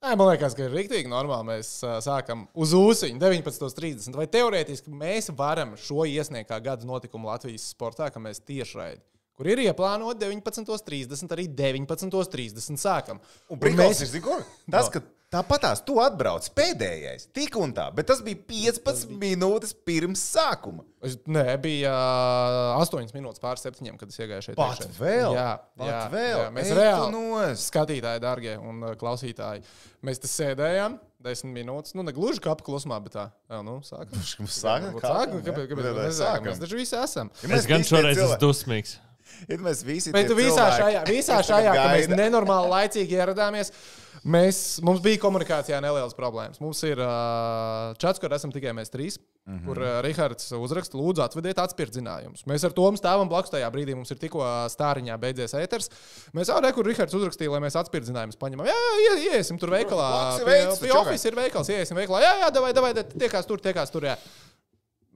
Nē, man liekas, ka ir rīktīgi normāli. Mēs uh, sākam uz ūsuņu 19.30. Vai teorētiski mēs varam šo iesniegt kā gada notikumu Latvijas sportā, ka mēs tiešraidi, kur ir ieplānota 19.30, arī 19.30 sākam. Un prikals ir, zini, kur? Tas, ka tāpatās tu atbrauc pēdējais, tik un tā, bet tas bija 15 minūtes pirms sākuma. Es, nē, bija uh, 8 minūtes pār 7, kad es iegāju šeit. Pat iekšā. vēl? Jā, Pat jā, vēl? Jā, mēs tu reāli, nost! skatītāji, darbie un klausītāji, mēs te sēdējām 10 minūtes. Nu, ne gluži kā klusumā, bet tā. Jā, nu, sākam. Mums sākam, Sākam, kāpēc, kāpēc mēs nesākam? Mēs taču visi esam. Ja mēs Es gan šoreiz esmu dusmīgs. Ja mēs visi Bet tu visā cilvēki, šajā, visā šajā ka mēs nenormāli laicīgi ieradāmies. Mēs, mums bija komunikācijā nelielas problēmas. Mums ir uh, čats, kur esam tikai mēs trīs, mm. -hmm. kur uh, Rahards uzraksta, lūdzu, atvediet atspirdzinājumus. Mēs ar to stāvam blakus tajā brīdī. Mums ir tikko stāriņā beidzies ēters. Mēs jau rekur Rahards uzrakstīja, lai mēs atspirdzinājumus paņemam. Jā, jā, ie- iesim tur veikalā. Pie, veikals, pie office ir veikals, iesim veikalā. Jā, jā, davai, davai, tiekās tur, tiekās tur. Jā.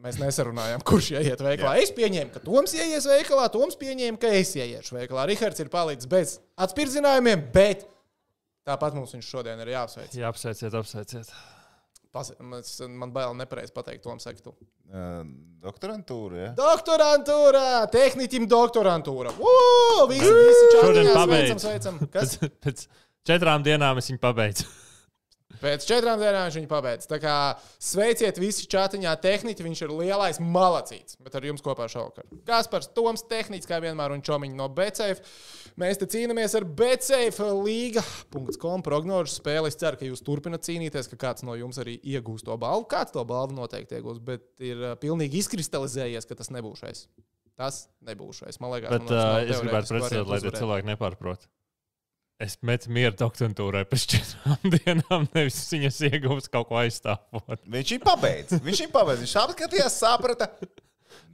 Mēs nesarunājām, kurš ieiet veikalā. Es pieņēmu, ka Toms ieies veikalā, Toms pieņēma, ka es ieiešu veikalā. Rihards ir palicis bez atspirzinājumiem, bet tāpat mums viņš šodien ir jāapsveic. Jā, apsveiciet, apsveiciet. Pas, mēs- man bail nepareizi pateikt, Toms, saka, tu. Ā, Doktorantūra, ja? Doktorantūra, tehniķim doktorantūra. Uu, visi, visi pabeidz. sveicam, sveicam. Kas? Pēc, pēc četrām dienām es viņu pabeidzu. Pēc četrām dienām viņš viņu pabeidz. Tā kā sveiciet visi čatiņā tehniķi, viņš ir lielais malacīts. Bet ar jums kopā šovakar. Kaspars Toms, tehniķis, kā vienmēr, un čomiņi no Betsafe. Mēs te cīnāmies ar Betsafe līga.com prognožu spēli. Es ceru, ka jūs turpināt cīnīties, ka kāds no jums arī iegūs to balvu. Kāds to balvu noteikti iegūs, bet ir uh, pilnīgi izkristalizējies, ka tas nebūšais. Tas nebūšais. Man liekas, Bet man nav uh, es gribētu precizēt, lai tie cilvēki nepārprot. Es metu mieru doktorantūrai pēc četrām dienām, nevis viņas iegūst kaut ko aizstāvot. Viņš ir pabeidz. Viņš ir pabeidz. Viņš apskatījās, saprata.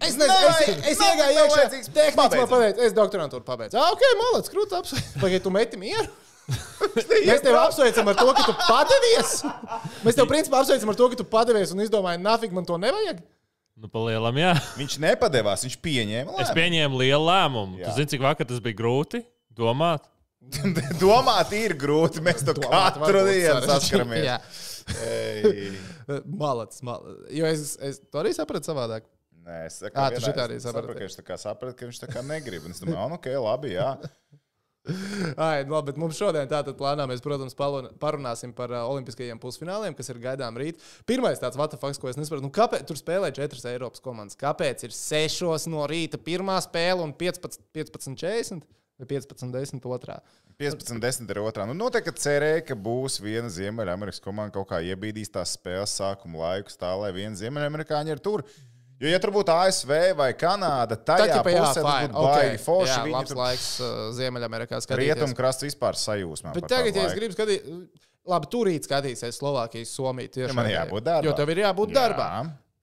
Es nezinu, es, es, es iegāju iekšā. Tehniski man pateica, es doktorantūru pabeidzu. Ah, ok, malāc, krūti apsveicu. Pagaidiet, tu meti mieru. Mēs tevi apsveicam ar to, ka tu padevies. Mēs tev principā apsveicam ar to, ka tu padevies un izdomāji, nafig man to nevajag. Nu, palielam, jā. Viņš nepadevās, viņš pieņēma. Es lēmumu. pieņēmu lielu lēmumu. Jā. Tu zini, cik vakar tas bija grūti domāt? Domāt, ir grūti. Mēs to Domāt, katru dienu saskaramies. malacis, malacis. Jo es, es to arī sapratu savādāk. Nē, es saku, à, vienā, arī es sapratu, ka viņš tā kā saprata, ka viņš tā kā negrib. Un es domāju, ah, nu, ok, labi, jā. Ai, nu labi, bet mums šodien tātad plānā mēs, protams, parunāsim par uh, olimpiskajiem pusfināliem, kas ir gaidām rīt. Pirmais tāds vatafaks, ko es nesaprotu, nu kāpēc tur spēlē četras Eiropas komandas? Kāpēc ir sešos no rīta pirmā spēle un 15.40? 15, 15 15, 10, 2. 15, 10 ir 2. Nu, noteikti cerēja, ka būs viena Ziemeļamerikas komanda kaut kā iebīdīs tās spēles sākuma laikus tā, lai viena Ziemeļamerikāņa ir tur. Jo, ja tur būtu ASV vai Kanāda, tad tā jau nu, būtu baigi okay, forši. Jā, labs tur... laiks uh, Ziemeļamerikā skatīties. Rietumkrasts vispār sajūsmā. Bet tagad, ja es gribu skatīties, labi, tur rīt skatīsies Slovākijas, Somija. Tiešām, ja man jābūt darbā. Jo tev ir jābūt jā. darbā.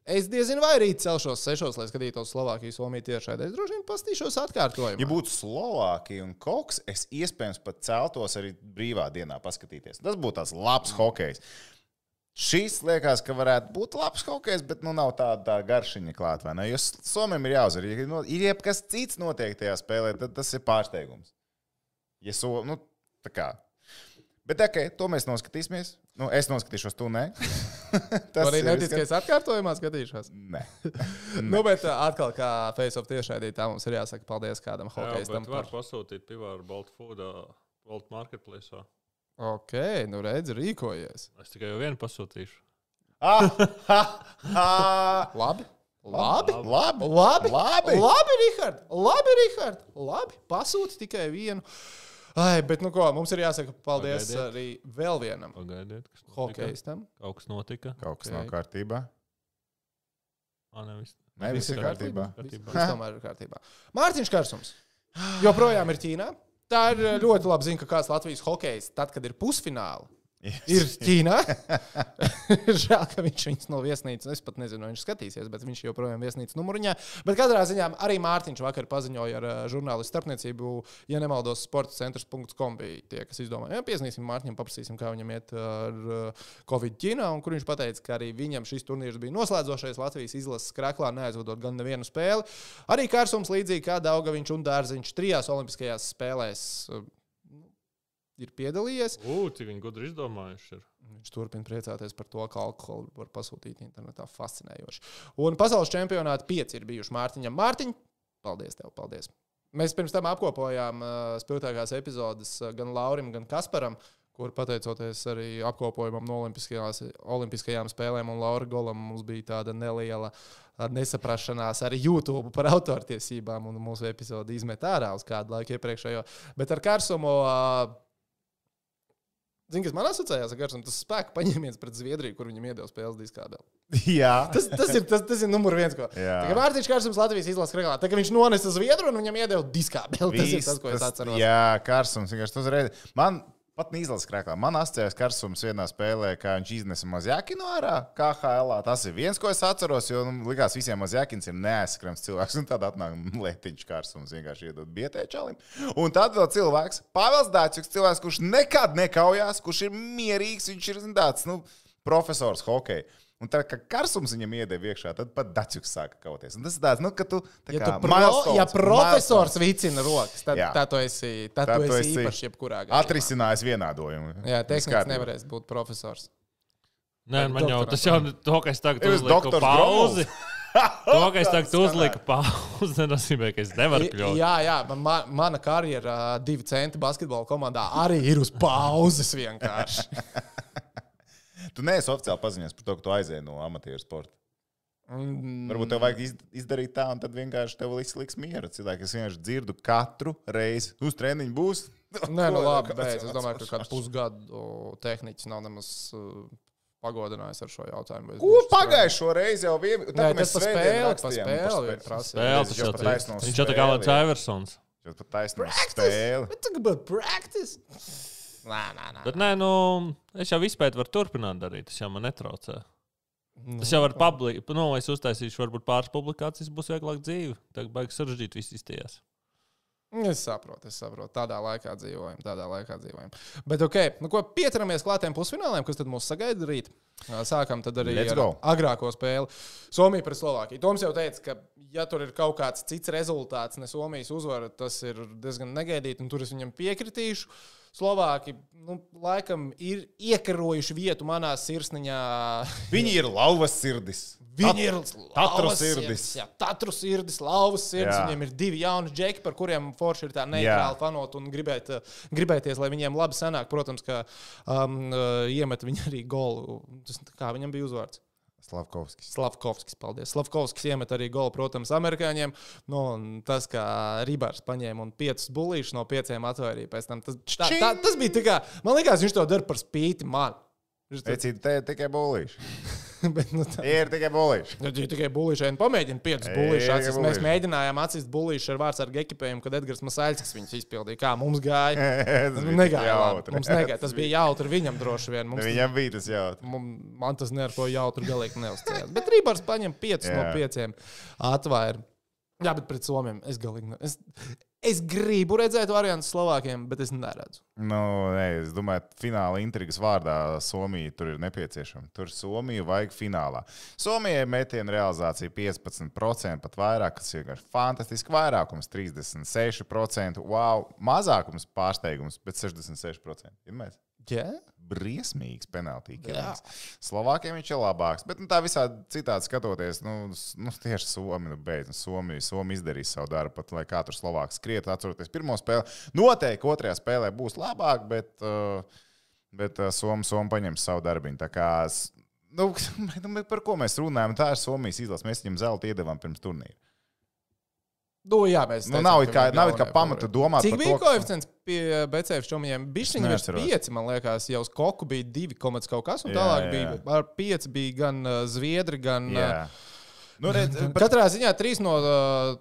Es diezinu, vai rīt celšos sešos, lai skatītos Slovākijas, Somiju tiešā. Es droši vien pastīšos atkārtojumu. Ja būtu Slovākija un Koks, es iespējams pat celtos arī brīvā dienā paskatīties. Tas būtu tāds labs hokejs. Šis liekas, ka varētu būt labs hokejs, bet nu nav tāda tā garšiņa klāta. Jo Somijam ir jāuzvar. Ja no- ir jebkas cits notiek tajā spēlē, tad tas ir pārsteigums. Ja so, nu, tā kā. Bet, ok, to mēs noskatīsimies. Nu, es noskatīšos, tu nē. Tas arī netiks, ka es atkārtojumā skatīšos. Nē. Nu, bet atkal, kā face-off tiešraidī, tā mums ir jāsaka paldies kādam Jā, hokejistam. bet var Par... pasūtīt pivāru Bolt Food, Bolt Marketplace. Ok, nu redz, rīkojies. Es tikai vienu pasūtīšu. Ah, ha, ha. Labi. Labi. Labi. Labi, Labi. labi Rihard, labi, Rihard, labi. Pasūti tikai vienu. Ai, bet, nu ko, mums ir jāsaka paldies Pagaidiet. arī vēl vienam Pagaidiet, kas notika. hokejistam. Kaut kas notika. Kaut kas Ok. nav kārtībā. Ah, ne, viss. Nē, viss ir kārtībā. Viss viss tomēr ir kārtībā. Mārtiņš Kārsums joprojām ir Ķīnā. Tā ir eh, ļoti labi zina, ka kāds Latvijas hokejs, tad, kad ir pusfināli, ir Ķīnā. Žēl, ka viņš viņus no viesnīcas, es pat nezinu, viņš skatīsies, bet viņš joprojām ir viesnīcas numuriņā. Bet katrā ziņā arī Mārtiņš vakar paziņoja ar eh, žurnālistu starpniecību, ja nemaldos, sporta centrs.com bija tie, kas izdomāja. Ja, Piesnīsim Mārtiņam, paprasīsim, kā viņam iet ar eh, Covid Ķīnā, un kur viņš teica, ka arī viņam šis turnīrs bija noslēdzošais Latvijas izlases krāklā, neaizvadot gan nevienu spēli. Arī Kārsums līdzīgi kā Daugaviņš un Dārziņš trijās olimpiskajās spēlēs. Ir piedalījies. Cik viņi gudri izdomājuši. Ir. Viņš turpina priecāties par to, ka alkoholu var pasūtīt internetā. Fascinējoši. Un pasaules čempionāti pieci ir bijuši Mārtiņam. Mārtiņ, paldies tev, paldies! Mēs pirms tam apkopojām uh, spilgtākās epizodes uh, gan Laurim, gan Kasparam, kur pateicoties arī apkopojumam no Olimpiskajām spēlēm un Laura Golam mums bija tāda neliela uh, nesaprašanās ar YouTube par autortiesībām, un mūsu epizode izmet ārā uz kādu laiku iepriekšējo. Bet ar Karsumu. Uh, Zini, kas man asociējās ar Karsumu? Tas spēka paņēmiens pret Zviedriju, kur viņam iedeva spēles diskābeli. Jā, Tas, tas, ir, tas, tas ir numur viens. Ko. Jā. Tā kā Mārtiņš Kārsums Latvijas izlases regalā, tā kā viņš nonesa Zviedru un viņam iedeva diskābeli. Tas ir tas, ko es atceros. Jā, karsums. vienkārši tas uzreiz. Man pat nīzlas krāklā. Man asociējās karsums vienā spēlē, kā viņš iznesa mazjākinu ārā KHL. Tas ir viens, ko es atceros, jo nu, likās visiem mazjākins ir neaizskrams cilvēks. Un tad atnāk letiņš karsums vienkārši iedod bietēčalim. Un tad vēl cilvēks, Pāvils Dācis, cilvēks, kurš nekad nekaujās, kurš ir mierīgs, viņš ir zin, tāds, nu, profesors hokeja. Un tā kā karsums viņam iedeva iekšā, tad pat Dācis sāka kauties. Un tas ir tāds, nu, ka tu. tā Ja, kā tu pro, ja profesors milestones. vicina rokas, tad Jā. tā tu esi, tad Tad tu tu esi esi īpašs jebkurā gadījumā. Atrisinājis vienādojumu. Jā, tehniski nevarēs būt profesors. Nē, Vai man jau tas jau to, ka es tagad uzliku pauzi. To, ka es tagad uzliku pauzi, nenozīmē, ka es nevaru kļūt. Jā, jā, man, man- mana karjera divi centi basketbola komandā arī ir uz pauzes vienkārši. Tu neesi oficiāli paziņojis par to, ka tu aizēji no amatieru sporta. Mm, Varbūt tev vajag iz- izdarīt tā, un tad vienkārši tev liks, liks mieru. Cilvēki, es vienkārši dzirdu katru reizi, uz treniņu būs. Nē, nu labi, beidz. Es domāju, ka kādu pusgadu tehniķis nav nemaz uh, pagodinājis ar šo jautājumu. Ko pagājušo reizi jau bija? Spēli, par spēli vien prasīja. Spēle, Viņš tas jau jau jau tā kā. Lats Iversons. Viņš. Bet tagad būtu practice. Nē, nē, nē. Bet nē, nu, es jau izpēti varu turpināt darīt. Tas jau man netraucē. Nu, Tas jau var publicēt, nu, es uztaisīšu, varbūt pāris publikācijas būs vieglāk dzīve. Tagad baigs sarežģīt viss izties. Es saprotu, es saprotu. Tādā laikā dzīvojam, tādā laikā dzīvojam. Bet, ok, nu, ko pieturamies klātiem pusfināliem, kas tad mūs sagaida rīt? Sākam tad arī ar agrāko spēli. Somija pret Slovākiju. Toms jau teica, ka, ja tur ir kaut kāds cits rezultāts, ne Somijas uzvara, tas ir diezgan negaidīti, un tur es viņam piekritīšu. Slovāki, nu, laikam, ir iekarojuši vietu manā sirsniņā. Viņi ir lauvas sirdis. Viņi ir lauvas sirdis. Jā, Tatru sirdis, lauvas sirdis. Jā. Viņiem ir divi jauni džeki, par kuriem forši ir tā neitrāli fanot un gribēt, uh, gribēties, lai viņiem labi sanāk. Protams, ka um, uh, iemet viņi arī golu. Tas, kā viņam bija uzvārds? Slavkovskis. Slavkovskis, paldies. Slavkovskis iemet arī golu, protams, amerikāņiem. Nu, un tas, kā Rībārs paņēma un piecus bulīšus no pieciem atvairīja pēc tam, tas, tā, tā, tas bija tikai, man liekas, viņš to dara par spīti man. Viņš to- te tikai bolīši. Bet, nu, tā, Ir tikai bolīši. Nu, ja tikai buļbuļsaktas, pamēģina piecus buļbuļsaktas. Ej, atsist. Mēs mēģinājām atsist buļbuļsaktas ar vārdu ar ekipējumu, kad Edgars Masāļskis viņus izpildīja. Kā mums gāja? Nu, negāja. jautri. Mums negāja. Tas bija jautri viņam droši vien. Mums, Viņam bija tas jautrs. mum- man tas ne ar ko jautri galīgi neuzcēlās. Bet Rībārs paņem piecus no pieciem atvairiem. Jā, bet pret Somiem es galīgi. Ne... Es, es gribu redzēt variantu Slovākiem, bet es neredzu. Nu, nē, es domāju, fināla intrigas vārdā Somija tur ir nepieciešama. Tur Somiju vajag finālā. Somijai metiena realizācija 15%, pat vairāk, kas ir vienkārši fantastiski. Vairākums 36%. Wow, mazākums pārsteigums, bet 66%. Ir mēs? Jā, briesmīgs penaltī. killings. Slovākiem viņš ir labāks. Bet nu, tā visā citādi skatoties, nu, nu tieši Somija, nu, beidz, nu, Somija, Somija izdarīs savu darbu. Pat lai kā tur Slovāks skriet, atceroties pirmo spēli. Noteikti otrajā spēlē būs labāk, bet, uh, bet uh, Somija Som paņems savu darbiņu. Tā kā, Nu, nu, par ko mēs runājam? Tā ir Somijas izlase. Mēs viņam zelta iedavām pirms turnīra. Nu, jā mēs. Nu, nav kā, nav kā pamata domāt Cik bija koeficients pie BCF? Bišķiņi virs neatceros. 5, man liekas, jau uz koku bija 2, kaut kas, un Jā, tālāk jā, bija ar 5 bija gan uh, Zviedri, gan. Jā. Nu, redz, Uh, bet, katrā ziņā 3 no, uh,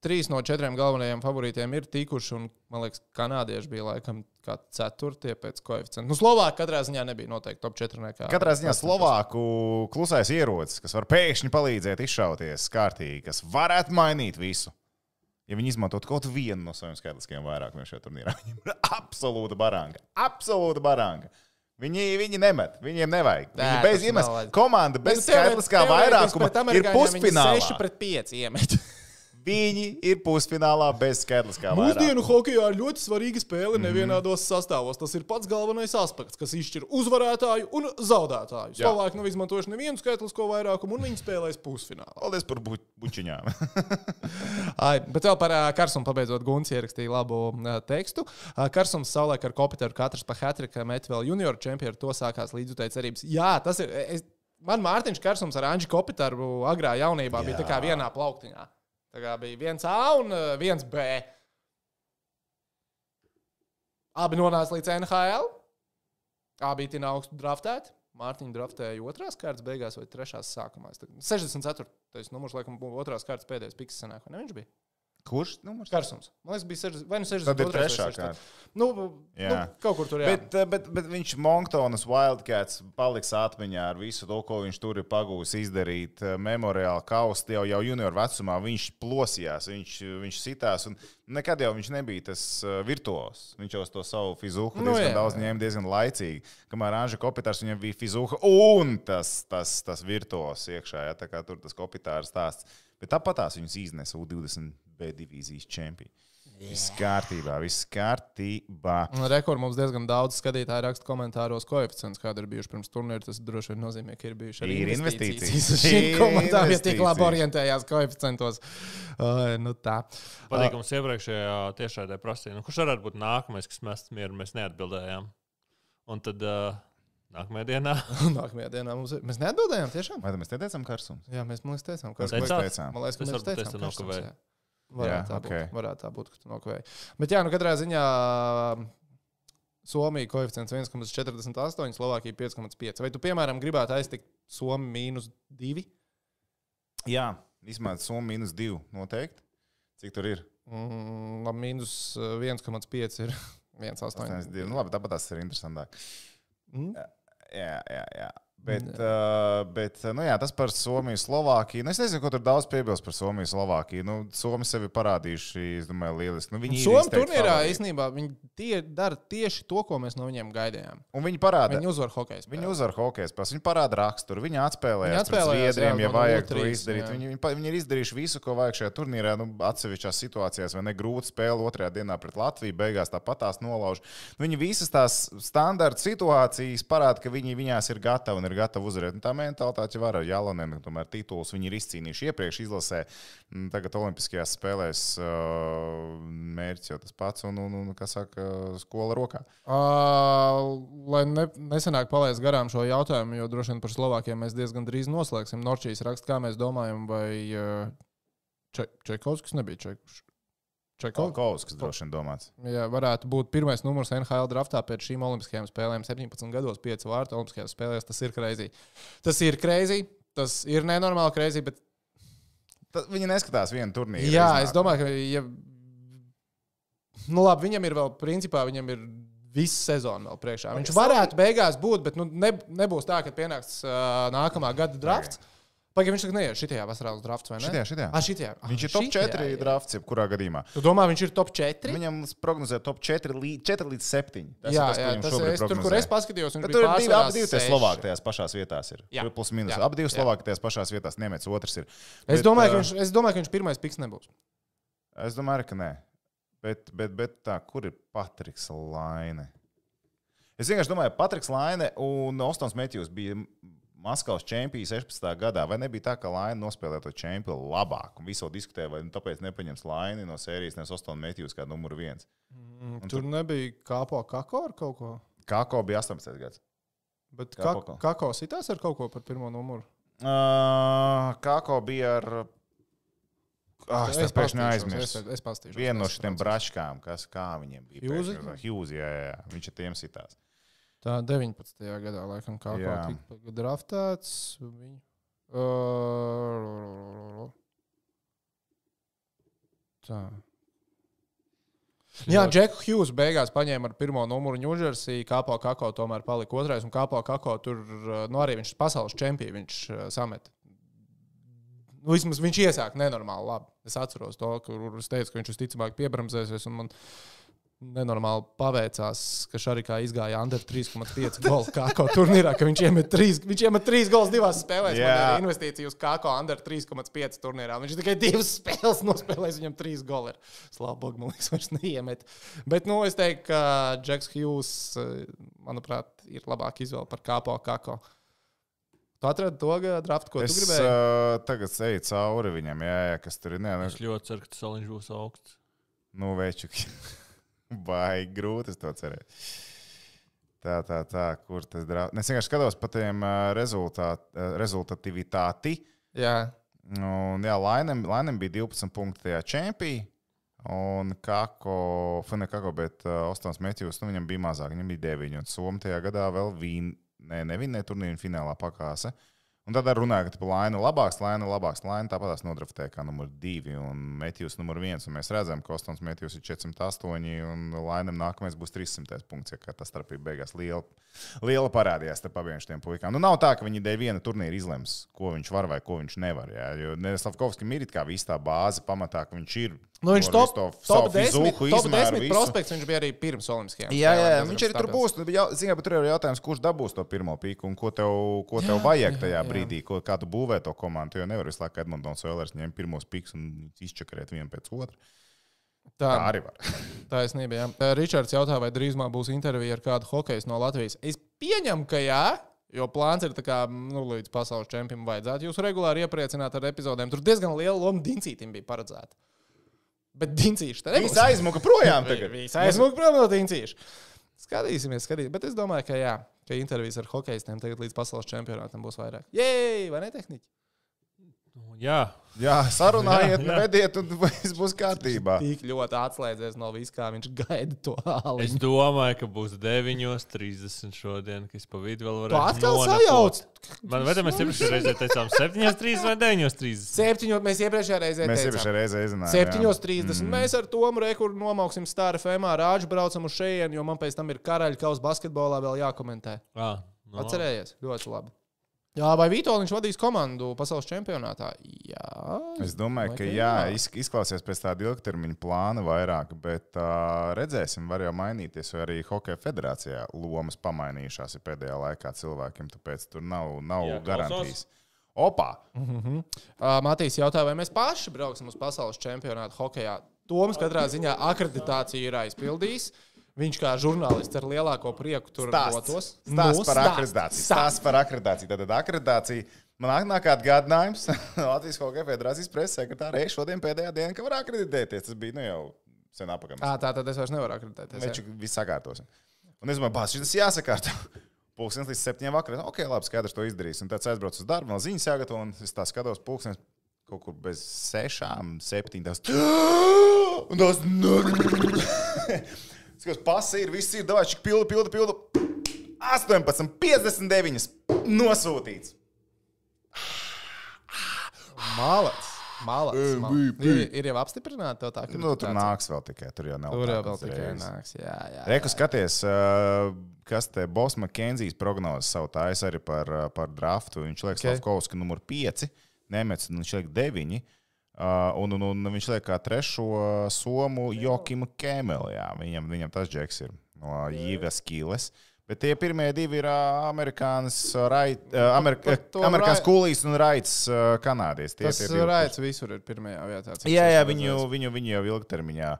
3 no 4 galvenajiem favorītiem ir tikuši, un man liekas, kanādieši bija laikam kā 4 pēc koeficienta. Nu, Slovākija katrā ziņā nebija noteikti top 4. Nekā, Katrā ziņā Slovāku klusais ierocis, kas var pēkšņi palīdzēt izšauties kārtīgi, kas varētu mainīt visu. Ja viņi izmantotu kaut vienu no saviem skaitliskajiem vairākumiem šajā turnīrā, viņiem ir absolūta baranga. Absolūta baranga. Viņi, viņi nemet, viņiem nevajag. Nē, Viņi bez vajag. Komanda bez teorē- skaitliskā vairākuma ir pusfinālā. 6 pret 5 iemet. Viņi ir pusfinālā bez skaitlis. Mūsdienu hokeja ir ļoti svarīga spēle nevienādos sastāvos. Tas ir pats galvenais aspekts, kas izšķir uzvarētāju un zaudētāju. Jā. Slovāki nav izmantojuši nevienu skaitlisko vairākumu, un viņi spēlēs pusfinālā. Paldies par bu bučiņām. Ai, bet vēl par ā, Karsumu pabeidzot, Guns ierakstīja labu ā, tekstu. Ā, Karsums savulaik ar Kopiteru katrs pa Hatrika met vēl junioru čempionu, to sākās līdzutēji cerības. Jā, tas ir. Es, man Mārtiņš Karsums ar Anģi Kopiteru agrā jaunībā bija tā kā vienā plauktiņā. Tā kā bija viens A un ā, viens B. Abi nonāca līdz NHL. Abi bija augstu draftēti. Mārtiņu draftēja otrās kārtas beigās vai trešās sākumā. Es tagad- 64. numurs, laikam, bija otrās kārtas pēdējais piks senāk, vai ne viņš bija? Kurš numurs? Karsums. Man liekas, bija 60, vai nu 60. Tad ir trešā kārta. Nu, nu, Jā. kaut kur tur jā. Bet, eh, bet, bet viņš Monktonas Wildcats paliks atmiņā ar visu to, ko viņš tur ir pagūs izdarīt. eh, Memoriāli kausti jau, jau junior vecumā. Viņš plosījās, viņš, viņš sitās. un Nekad jau viņš nebija tas uh, virtuos. Viņš jau uz to savu fizuhu Nu, diezgan jā, daudz jā. ņēma diezgan laicīgi. Kamēr Anža Kopitārs viņam bija fizuha un tas, tas, tas virtuos iekšā. Ja, tā kā tur tas Kopitārs stāsts. Bet tāpat tās viņus iznesa U20 B divīzijas čempioni. Viss kārtībā, viss kārtībā. Rekords mums diezgan daudz skatītāju raksta komentāros, koeficients, kāda ir bijuši pirms turnīra. Tas droši vien nozīmē, ka ir bijuši arī Ir investīcijas. investīcijas. Ir komandām, ja tik labi orientējās koeficientos. Uh, nu tā. Patīk mums iepriekšējā tiešraidē prasīja, nu, kurš varētu būt nākamais, kas mests mieru, mēs neatbildējām. Un tad uh, nākamajā dienā Nākamajā dienā mums ir. Mēs neatbildējām tiešām. Vai mēs neteicām karsums? Jā, mēs, liekas, teicām, ka Mēs Teicāt? teicām. Man liekas, ka Es mēs teicām, te ka. Karstums, jā. Varētu, Jā, tā ok. būt, varētu tā būt, ka tu nokavēji. Bet, jā, nu, katrā ziņā Somija koeficients 1,48, Slovākija 5,5. Vai tu, piemēram, gribētu aiztikt Somiju mīnus 2? Jā, izmēģināt summu mīnus 2 noteikti. Cik tur ir? Mm, labi, mīnus uh, 1,5 ir 1,8. 82. Nu, labi, tāpat tas ir interesantāk. Mm? Jā, jā, jā. Bet, uh, bet nu, jā, tas par Somiju, Slovākiju. Nu, es nezinu, ko tur daudz piebilst par Somiju, Slovākiju. Nu, Somi sevi parādījuši, es domāju, lieliski. Nu, viņi Somija turnīrā īstenībā viņi tie, dara tieši to, ko mēs no viņiem gaidījām. Un viņi parāda. Viņi uzvar hokeja. Viņi uzvar hokeja spēles, viņi parāda raksturu, viņi atspēlēja Viņi atspēlējās, Zviedriem, ja vajag to 0-3, izdarīt. jā. Viņi, viņi, viņi ir izdarījuši visu, ko vajag šajā turnīrā. Nu, atsevišķās situācijās, vai ne grūti spēle otrajā dienā pret Latviju, beigās tāpat tās nolauž. Nu, Viņi visas tās standarta situācijas parāda, ka viņi viņās ir gatavi ir gatavi uzvarēt. Un tā mentalitāte jau var ar Jālonēnu, tomēr titulus viņi ir izcīnījuši iepriekš izlasē. Mm, Tagad Olimpiskajās spēlēs mērķis jau tas pats un, un, un kā saka, skola rokā. Uh, lai ne, nesenāk palaist garām šo jautājumu, jo droši vien par Slovākiem mēs diezgan drīz noslēgsim. Norčīs raksta, kā mēs domājam, vai uh, Če Čekovskis nebija Čekovskis. Kas droši vien domāts. Jā, varētu būt pirmais numurs NHL draftā pēc šīm Olimpiskajām spēlēm. 17 gados, 5 vārtu Olimpiskajās spēlēs. Tas ir greizi. Tas ir greizi, tas ir nenormāli greizi. Bet, Tad viņi neskatās vienu turnīru. jā, iznāk. es domāju, ka. Ja, nu, labi, viņam ir vēl, principā, viņam ir visa sezona vēl priekšā. Viņš varētu beigās būt, bet nu, ne, nebūs tā, ka pienāks uh, nākamā gada drafts. Pagaidām, viņš saka, neiet šitajā vasarā uz drafts vai ne? Šitajā, šitajā. Ah, šitajā. Ah, Viņš ir top šitajā, 4 jā. drafts, jebkurā gadījumā. Tu domā, viņš ir top 4? Viņam prognozē top 4 līdz, 4 līdz 7. Tas jā, ir tas, jā, tas šobrīd es, tur, kur es paskatījos, tur ir divi, abi divi tie. Slovāki tajās pašās vietās. Ir. Jā. Plus mīnus. Abi divi. Slovāki tajās pašās vietās. Nemec otrs ir. Es Bet, domāju, ka ā, viņš, es domāju, ka viņš pirmais piks nebūs. Es domāju, ka nē. Bet, bet, bet tā, kur ir Patriks Laine? Es vienkārši domāju, Patriks Laine un Ostons Metjūs bija Maskavas čempions 16. gadā. Vai nebija tā, ka Laine nospēlēja to čempionu labāk? Un visu diskutēja, vai nu tāpēc nepaņems Laini no sērijas, nes Ostons Metjūs kā numur viens. Mm, Tur nebija kāpo kako ar kaut ko. Kako bija 18. gads? Bet Kāpo kā, ko? kako sitās ar kaut ko par pirmo numuru? Uh, Kako bija ar. Ah, es es pēkšņi aizmirsu. Es, es pastīšu. Vienu no šiem braškām, kas kā viņiem bija. Hughesy? Hjūzi, jā, jā, jā. Viņš ir tiem sitās. Tā 19. gadā, laikam, kā Jā. tika draftēts. Viņu. Uh, tā. Jā, Džeku Hughes beigās paņēma ar pirmo numuru Ņūdžersī. Kāpo kako tomēr palika otrais. Un kāpo kako tur uh, nu, arī viņš pasaules čempions. Viņš uh, samet. Nu, vismaz viņš iesāk nenormāli labi. Es atceros to, kur es teicu, ka viņš visticamāk piebramzēsies. un Man nenormāli paveicās, ka Šarikā izgāja under 3,5 golu kāko turnīrā, ka viņš iemet 3, viņš iemet 3 gols divās spēlēs. Jā. Yeah. Man ir investīcija uz kāko under 3,5 turnīrā. Viņš tikai divas spēles nospēlējis, viņam 3 goli ir. Slābog, man liekas, viņš neiemet. Bet, nu, es teiktu, ka Džeks Hughes, eh, manuprāt, ir labāk izvēle par kāpo kāko. Tu atradi to draftu, ko Es tu gribēji. uh, tagad eju cauri viņam, jā, jā, kas tur ir. Nē, Es ļoti ceru, ka tas saliņš būs augsts. nu, večuki. Vai grūti to cerēju. Tā, tā, tā, kur tas drāmas. Es vienkārši skatos par tiem uh, rezultāt, uh, rezultatīvitāti. Jā, Un, jā, Lainam, Lainam bija 12 punkti tajā čempionā. Un Kako, Fune Kako, bet uh, Ostons Metjūs, nu viņam bija mazāk, viņam bija 9. Un Somija tajā gadā vēl vīn, ne, nevinēja turnīru finālā pakāse. Un tad runāja, ka Laina labāks, Laina labāks, Laina tāpat tās nodraftēja kā numur 2 un Metjūs numur 1. Un mēs redzam, ka Ostons Metjūs ir 408 un Lainam nākamais būs 300 punkts, ja tā starpība beigās liela, liela parādījās starp abiem šiem puikām. Nu, nav tā, ka viņi dēļ viena turnīra izlems, ko viņš var vai ko viņš nevar. Jā. Jo Neslavkovskis ir it kā viss tā bāze pamatā, ka viņš ir. Nu, viņš top, to top, savu 10, fizuhu, top izmēru, 10 visu. prospekts. Viņš bija arī pirms Olimpiskajām. Jā, jā, jā, viņš arī tur būs. Nu, jau- Ziniet, bet tur ir jautājums, kurš dabūs to pirmo pīku un ko tev, ko tev vajag tajā brīdī, ko, kā tu būvē to komandu. Tu jau nevari visu laiku Edmunds Oilers ņemt pirmos pīkus un izčakarēt vienu pēc otra. Tā, Tā arī var. taisnība. Jā. Ričards jautā, vai drīzumā būs intervija ar kādu hokeju no Latvijas. Es pieņemu, ka jā. Jo plāns ir tā kā, nu, līdz pasaules čempionam vajadzētu jūs regulāri iepriecināt ar epizodēm. Tur diezgan liela loma Dincītam bija paredzēta. Bet Dincīši te Viņš aizmuka projām tagad. Viņš aizmuka prom no Dincīša. Skatīsimies, skatīsimies. Bet es domāju, ka jā, ka intervijas ar hokeistiem tagad līdz pasaules čempionātam būs vairāk. Jē, vai ne tehniķi? Nu, Jā, Jā, sarunājiet, Jā, jā. vediet, un viss būs kārtībā. Tik ļoti atslēdzies no vis, kā viņš gaida to es āliņu. domāju, ka būs 9.30 šodien, kas pa vidu vēl Tu varētu atkal nonakot. sajauc. Man vai mēs iepriekšējā reizē teicām 7.30 vai 9.30? Septiņos mēs iepriekšējā reizē Mēs teicām. iepriekšējā reizē izrunājām. jā. 7.30. Mm. Mēs ar Tomu Rekuru nomauksim stāru FMā, rāģu braucam uz šejienu, jo man pēc tam ir karaļa kausa basketbolā vēl jākomentē. Ah, no. Atcerējies, ļoti labi. Jā, vai Vitoļņš vadīs komandu pasaules čempionātā? Jā. Es domāju, ka jā, jā. iz- izklausies pēc tāda ilgtermiņa plāna vairāk, bet uh, redzēsim, var jau mainīties. Vai arī Hokeja federācijā lomas pamainījušās ir pēdējā laikā cilvēkiem, tāpēc tur nav, nav Jā, klausos. garantijas. Opā! Uh, Matīs jautā, vai mēs paši brauksim uz pasaules čempionātu hokeja. Toms katrā ziņā akreditāciju ir aizpildījis. Viņš kā žurnālists ar lielāko prieku tur dotos. Stāsts, par akreditāciju. stāsts. Par akreditāciju. Tātad akreditācija. Man nāk atgādinājums Latvijas Hokeja federācijas preses sekretārai šodien pēdējā diena, ka var akreditēties. Tas bija nu, jau sen apakaļ. Ā, Tā tad es vairs nevaru akreditēties. Viņš viss sakārtos. Un es domāju, bāz, šis jāsakārto. Pūkstens līdz septiņiem vakarā. Ok, labi, skaidrs, to izdarīs. Un tad es aizbraucu uz darbu, vēl ziņas jāgatavo. Un es tā skatos, pūkstens kaut kur bez sešām, septiņām. Un tas skatos, pasi ir, viss ir, davai, šik pildu, pildu, pildu. 18, 59 nosūtīts. Malacis. Malacis. MVP. Ir, ir jau apstiprināta tā, ka Nu, tur nāks vēl tikai, tur jau nav. Tur jau vēl tikai nāks. Jā, jā. Reku skaties, kas te Bos Makenzijas prognozes savu taisa arī par, par draftu. Viņš liekas, Ok. okay. Slavkovski numur 5, Nemets, un viņš liek 9. Un, un, un viņš liek kā trešo somu Jokimu Kēmelu. jā. Viņam, viņam tas džeks ir no Jīvas Kīles. Bet tie pirmie divi ir amerikānis, rait, to amerikāns Rai- Kulīs un Raits uh, Kanādietis. Tas divi, raids visur ir pirmajā vietā. Jā, jā viņu, viņu, viņu jau ilgtermiņā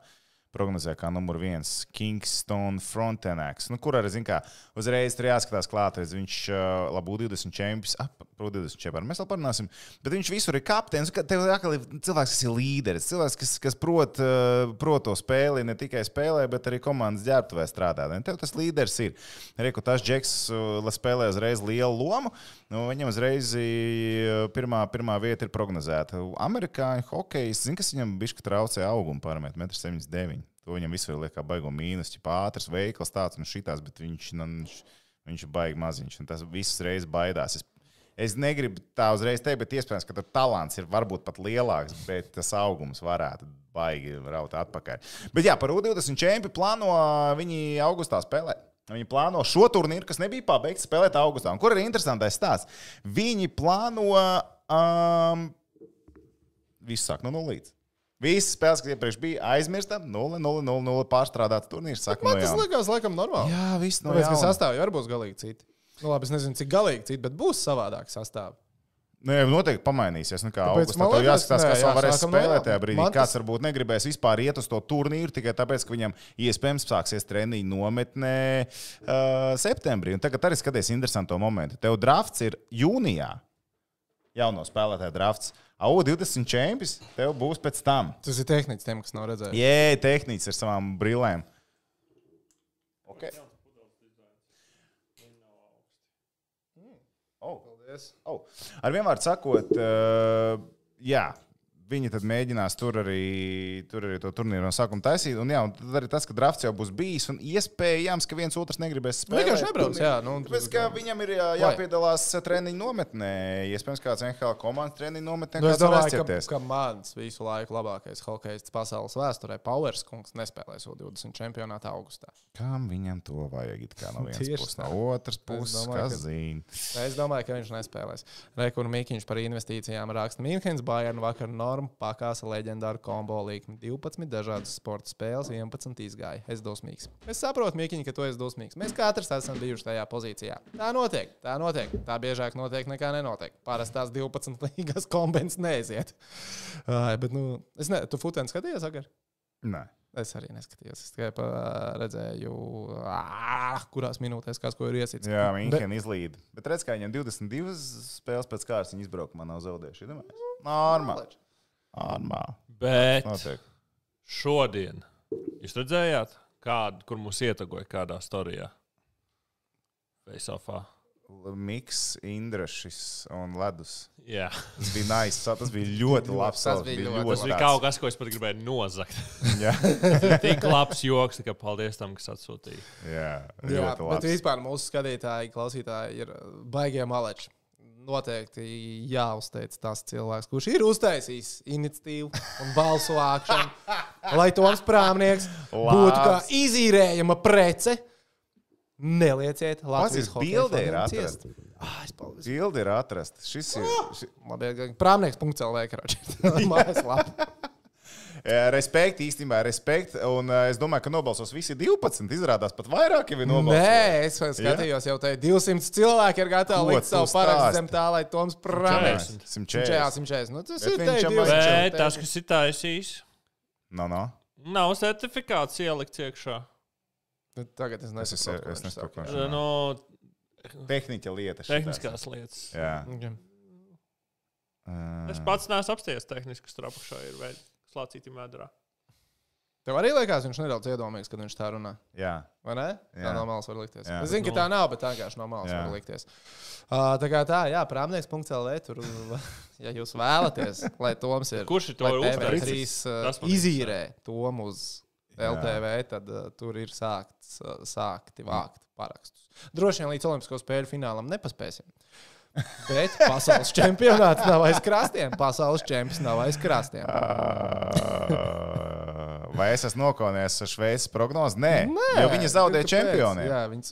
prognozē kā numur viens Kingston Frontenax. Nu, kur arī, zin kā, uzreiz tur jāskatās klāt, redz, viņš labu 20 čempions, ap, pro 20 čempions, mēs vēl parunāsim, bet viņš visur ir kapteinis, ka tev atkal ir cilvēks, kas ir līderis, cilvēks, kas, kas prot, uh, prot to spēli, ne tikai spēlē, bet arī komandas ģērbtuvē strādā. Un tev tas līderis ir. Reku, tas Džeks la spēlē uzreiz lielu lomu, nu, viņam uzreiz uh, pirmā, pirmā vieta ir prognozēta. Amerikāņu hokejs, zin, kas viņam bišķi traucē auguma parametru, 1,79 m. To viņam visur liek kā baigo mīnus, ja ātrs, veikls, tāds un šitās, bet viņš, nu, viņš, viņš baigi maziņš, un tas viss reiz baidās. Es, es negribu tā uzreiz teikt, bet iespējams, ka talants ir varbūt pat lielāks, bet tas augums varētu baigi raut atpakaļ. Bet jā, par U20 čempionu plāno viņi augustā spēlēt. Viņi plāno šo turnīru, kas nebija pabeigts, spēlēt augustā. Un kur ir interesantais stāsts? Viņi plāno um, visu sākt no nulles. Visas spēles, kas iepriekš bija, aizmirsta. 0, 0, 0, 0 pārstrādāts turnīrs. Saka, Man no tas jauna. likās, laikam, normāli. Jā, viss no Tāpēc, ka jauna. sastāvā arī būs galīgi citi. Nu, labi, es nezinu, cik galīgi citi, bet būs savādāk sastāvā. Nu, jau noteikti pamainīsies. Nu, augustā man liekas, jāskatās, nē, kas vēl varēs spēlēt tajā brīdī. Man Kāds tas- varbūt negribēs vispār iet uz to turnīru tikai tāpēc, ka viņam iespējams sāksies treniņu nometnē uh, septembrī. Un tagad arī skaties interesanto momentu. Tev drafts ir jūnijā. Jauno spēlētāju drafts. Au, 20 čempions, tev būs pēc tam. Tas ir tehniski tiem, kas nav redzējuši. Jē, tehnicis ar savām brillēm. Okay. Paldies. Oh. Ar vienmēr sakot, uh, jā. Viņi tad mēģinās tur arī, tur arī to turnīru no sākuma taisīt. Un, jā, un tad arī tas, ka drafts jau būs bijis, un iespējams, ka viens otrs negribēs spēlēt. Vienkārši nebrauc, jā, nu, Tāpēc, ka viņam ir jā, jāpiedalās treniņu nometnē. Iespējams, kāds NHL komandas treniņu nometnē. Nu, es domāju, ka, ka mans visu laiku labākais hokejists pasaules vēsturē, Powers kungs, nespēlēs U20 čempionātā augustā. Kam viņam to vajag? It kā no vienas puses, no otras puses, kas ka- zina. Es domāju, ka viņš nespēlēs. Rekur Mikiņš par investīcijām raksta Mīnhens, Bayern vakar norma pakāsa leģendāru kombo līkni. 12 dažādas sporta spēles, 11 izgāja. Es dosmīgs. Es saprotu, Mikiņ, ka tu esi dosmīgs. Mēs katrs esam bijuši tajā pozīcijā. Tā notiek, tā notiek. Tā biežāk notiek nekā nenotiek. Parasti tās 12 līgas kombinācijas neaiziet. Ai, bet, nu, es ne, tu futēni skatījies, Agar? Nē. Es arī neskatījos. Es tikai redzēju, ā, kurās minūtēs kas ko ir iesits. Jā, Bet- Mīnhena izlīd. Bet redz, kā viņam 22 spēles pēc kārtas izbraukumā nav zaudējuši. Normāli. Normāli. Bet Notiek. šodien jūs redzējāt, kādu, kur mūs ietegoja kādā storijā? Faceoffā. Miks, Indrašs un Ledus. Jā, Tas bija nice. Tas bija ļoti labs. Tas bija bija ļoti tas bija kaut kas, ko es pat gribēju nozagt. Jā, Tik labs joks, kā paldies tam, kas atsūtīja. jā, Jā, ļoti bet labs. vispār mūsu skatītāji, klausītāji ir baigie maleči. Noteikti jāuzteic tas cilvēks, kurš ir uztaisījis iniciatīvu un balsu vākšanu, lai Toms Prāmnieks būtu kā izīrējama prece. Nelieciet Latvijas bildē ir ciest. Ah. Bildi ir atrasta. Šis ir. Ši... Labi, Prāmnieks.lv Respekt, īstenībā, respekt. Un uh, es domāju, ka nobalsos visi 12. Izrādās pat vairāk, ja nobalsos. Nē, es skatījos, jau te 200 cilvēki ir gatavi likt savu tu parakstu zem tā, lai Toms Prāmnieks. 140. 140. Nu, tas Bet ir jau 200. Bet tas, kas ir taisījis, No, no. nav certifikāts ielikts iekšā. Nu, Tagad es Es, es, nesaprotu, ko es ko saka. viņš No Tehniķa lieta. šitās. tehniskās lietas. Jā. Okay. Es pats neesmu apsties tehniski, kas tur apakšā ir veidojis slācītī medrā. Tev arī liekas, viņš nedaudz iedomīgs, kad viņš tā runā. Jā. Vai ne? Tā Jā. no malas var likties. Jā. Es zinu, ka tā nav, bet tā vienkārši no malas Jā. var likties. Uh, tā kā tā, jā, prāmnieks.lv. Tur, ja jūs vēlaties, lai Toms ir. Kurš ir to lai uztaisījis? TV3 uh, Tas man izīrē Tomu uz Jā. LTV, tad uh, tur ir sākts, uh, sākti vākt parakstus. Droši vien līdz Olimpisko spēļu finālam nepaspēsim. Bet pasaules čempionāts nav aiz krastiem. Pasaules čempions nav aiz krastiem. Uh, Vai es esmu nokaunējies ar Šveices prognozi? Nē, Nē jo viņi zaudēja čempioniem. Jā, viņi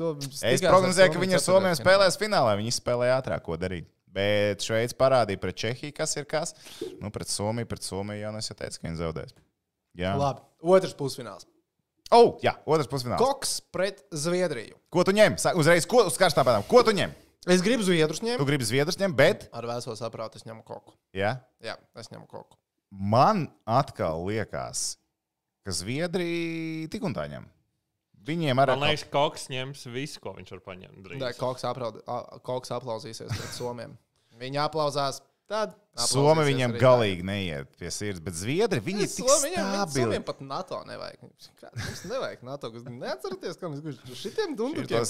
Es prognozēju, ka viņi ar Somiju spēlēs finālā. Viņi spēlēja ātrāk, ko darīt. Bet Šveice parādīja pret Čehiju, kas ir kas. Nu, pret Somiju, pret Somiju jau es jau teicu, ka viņi zaudēs. Jā, Labi, otrs pusfināls. oh, jā otrs pusfināls. Ko? Koks pret Zviedriju. ko tu ņem? Uzreiz, ko uz karstām pēdām? Ko tu ņem? Es gribu Zviedrus Tu ņemt. gribi Zviedrus ņemt, bet Ar vēso saprātu es ņemu koku. jā, Jā, es ņemu koku. man atkal liekas, ka Zviedrija tik un tā ņem. Viņiem arī Man liekas, ka Koks ņems visu, ko viņš var paņemt. drīz. Nē, koks, apraud, a- koks aplausīsies pret Somiem. Viņi aplausās. Tad Somi viņiem arī galīgi neiet pie sirds, bet Zviedri viņi ir tik stabili. Somiem pat NATO nevajag. Mums nevajag NATO. kas- Neatcerieties, kā mēs gluži šitiem dundukiem.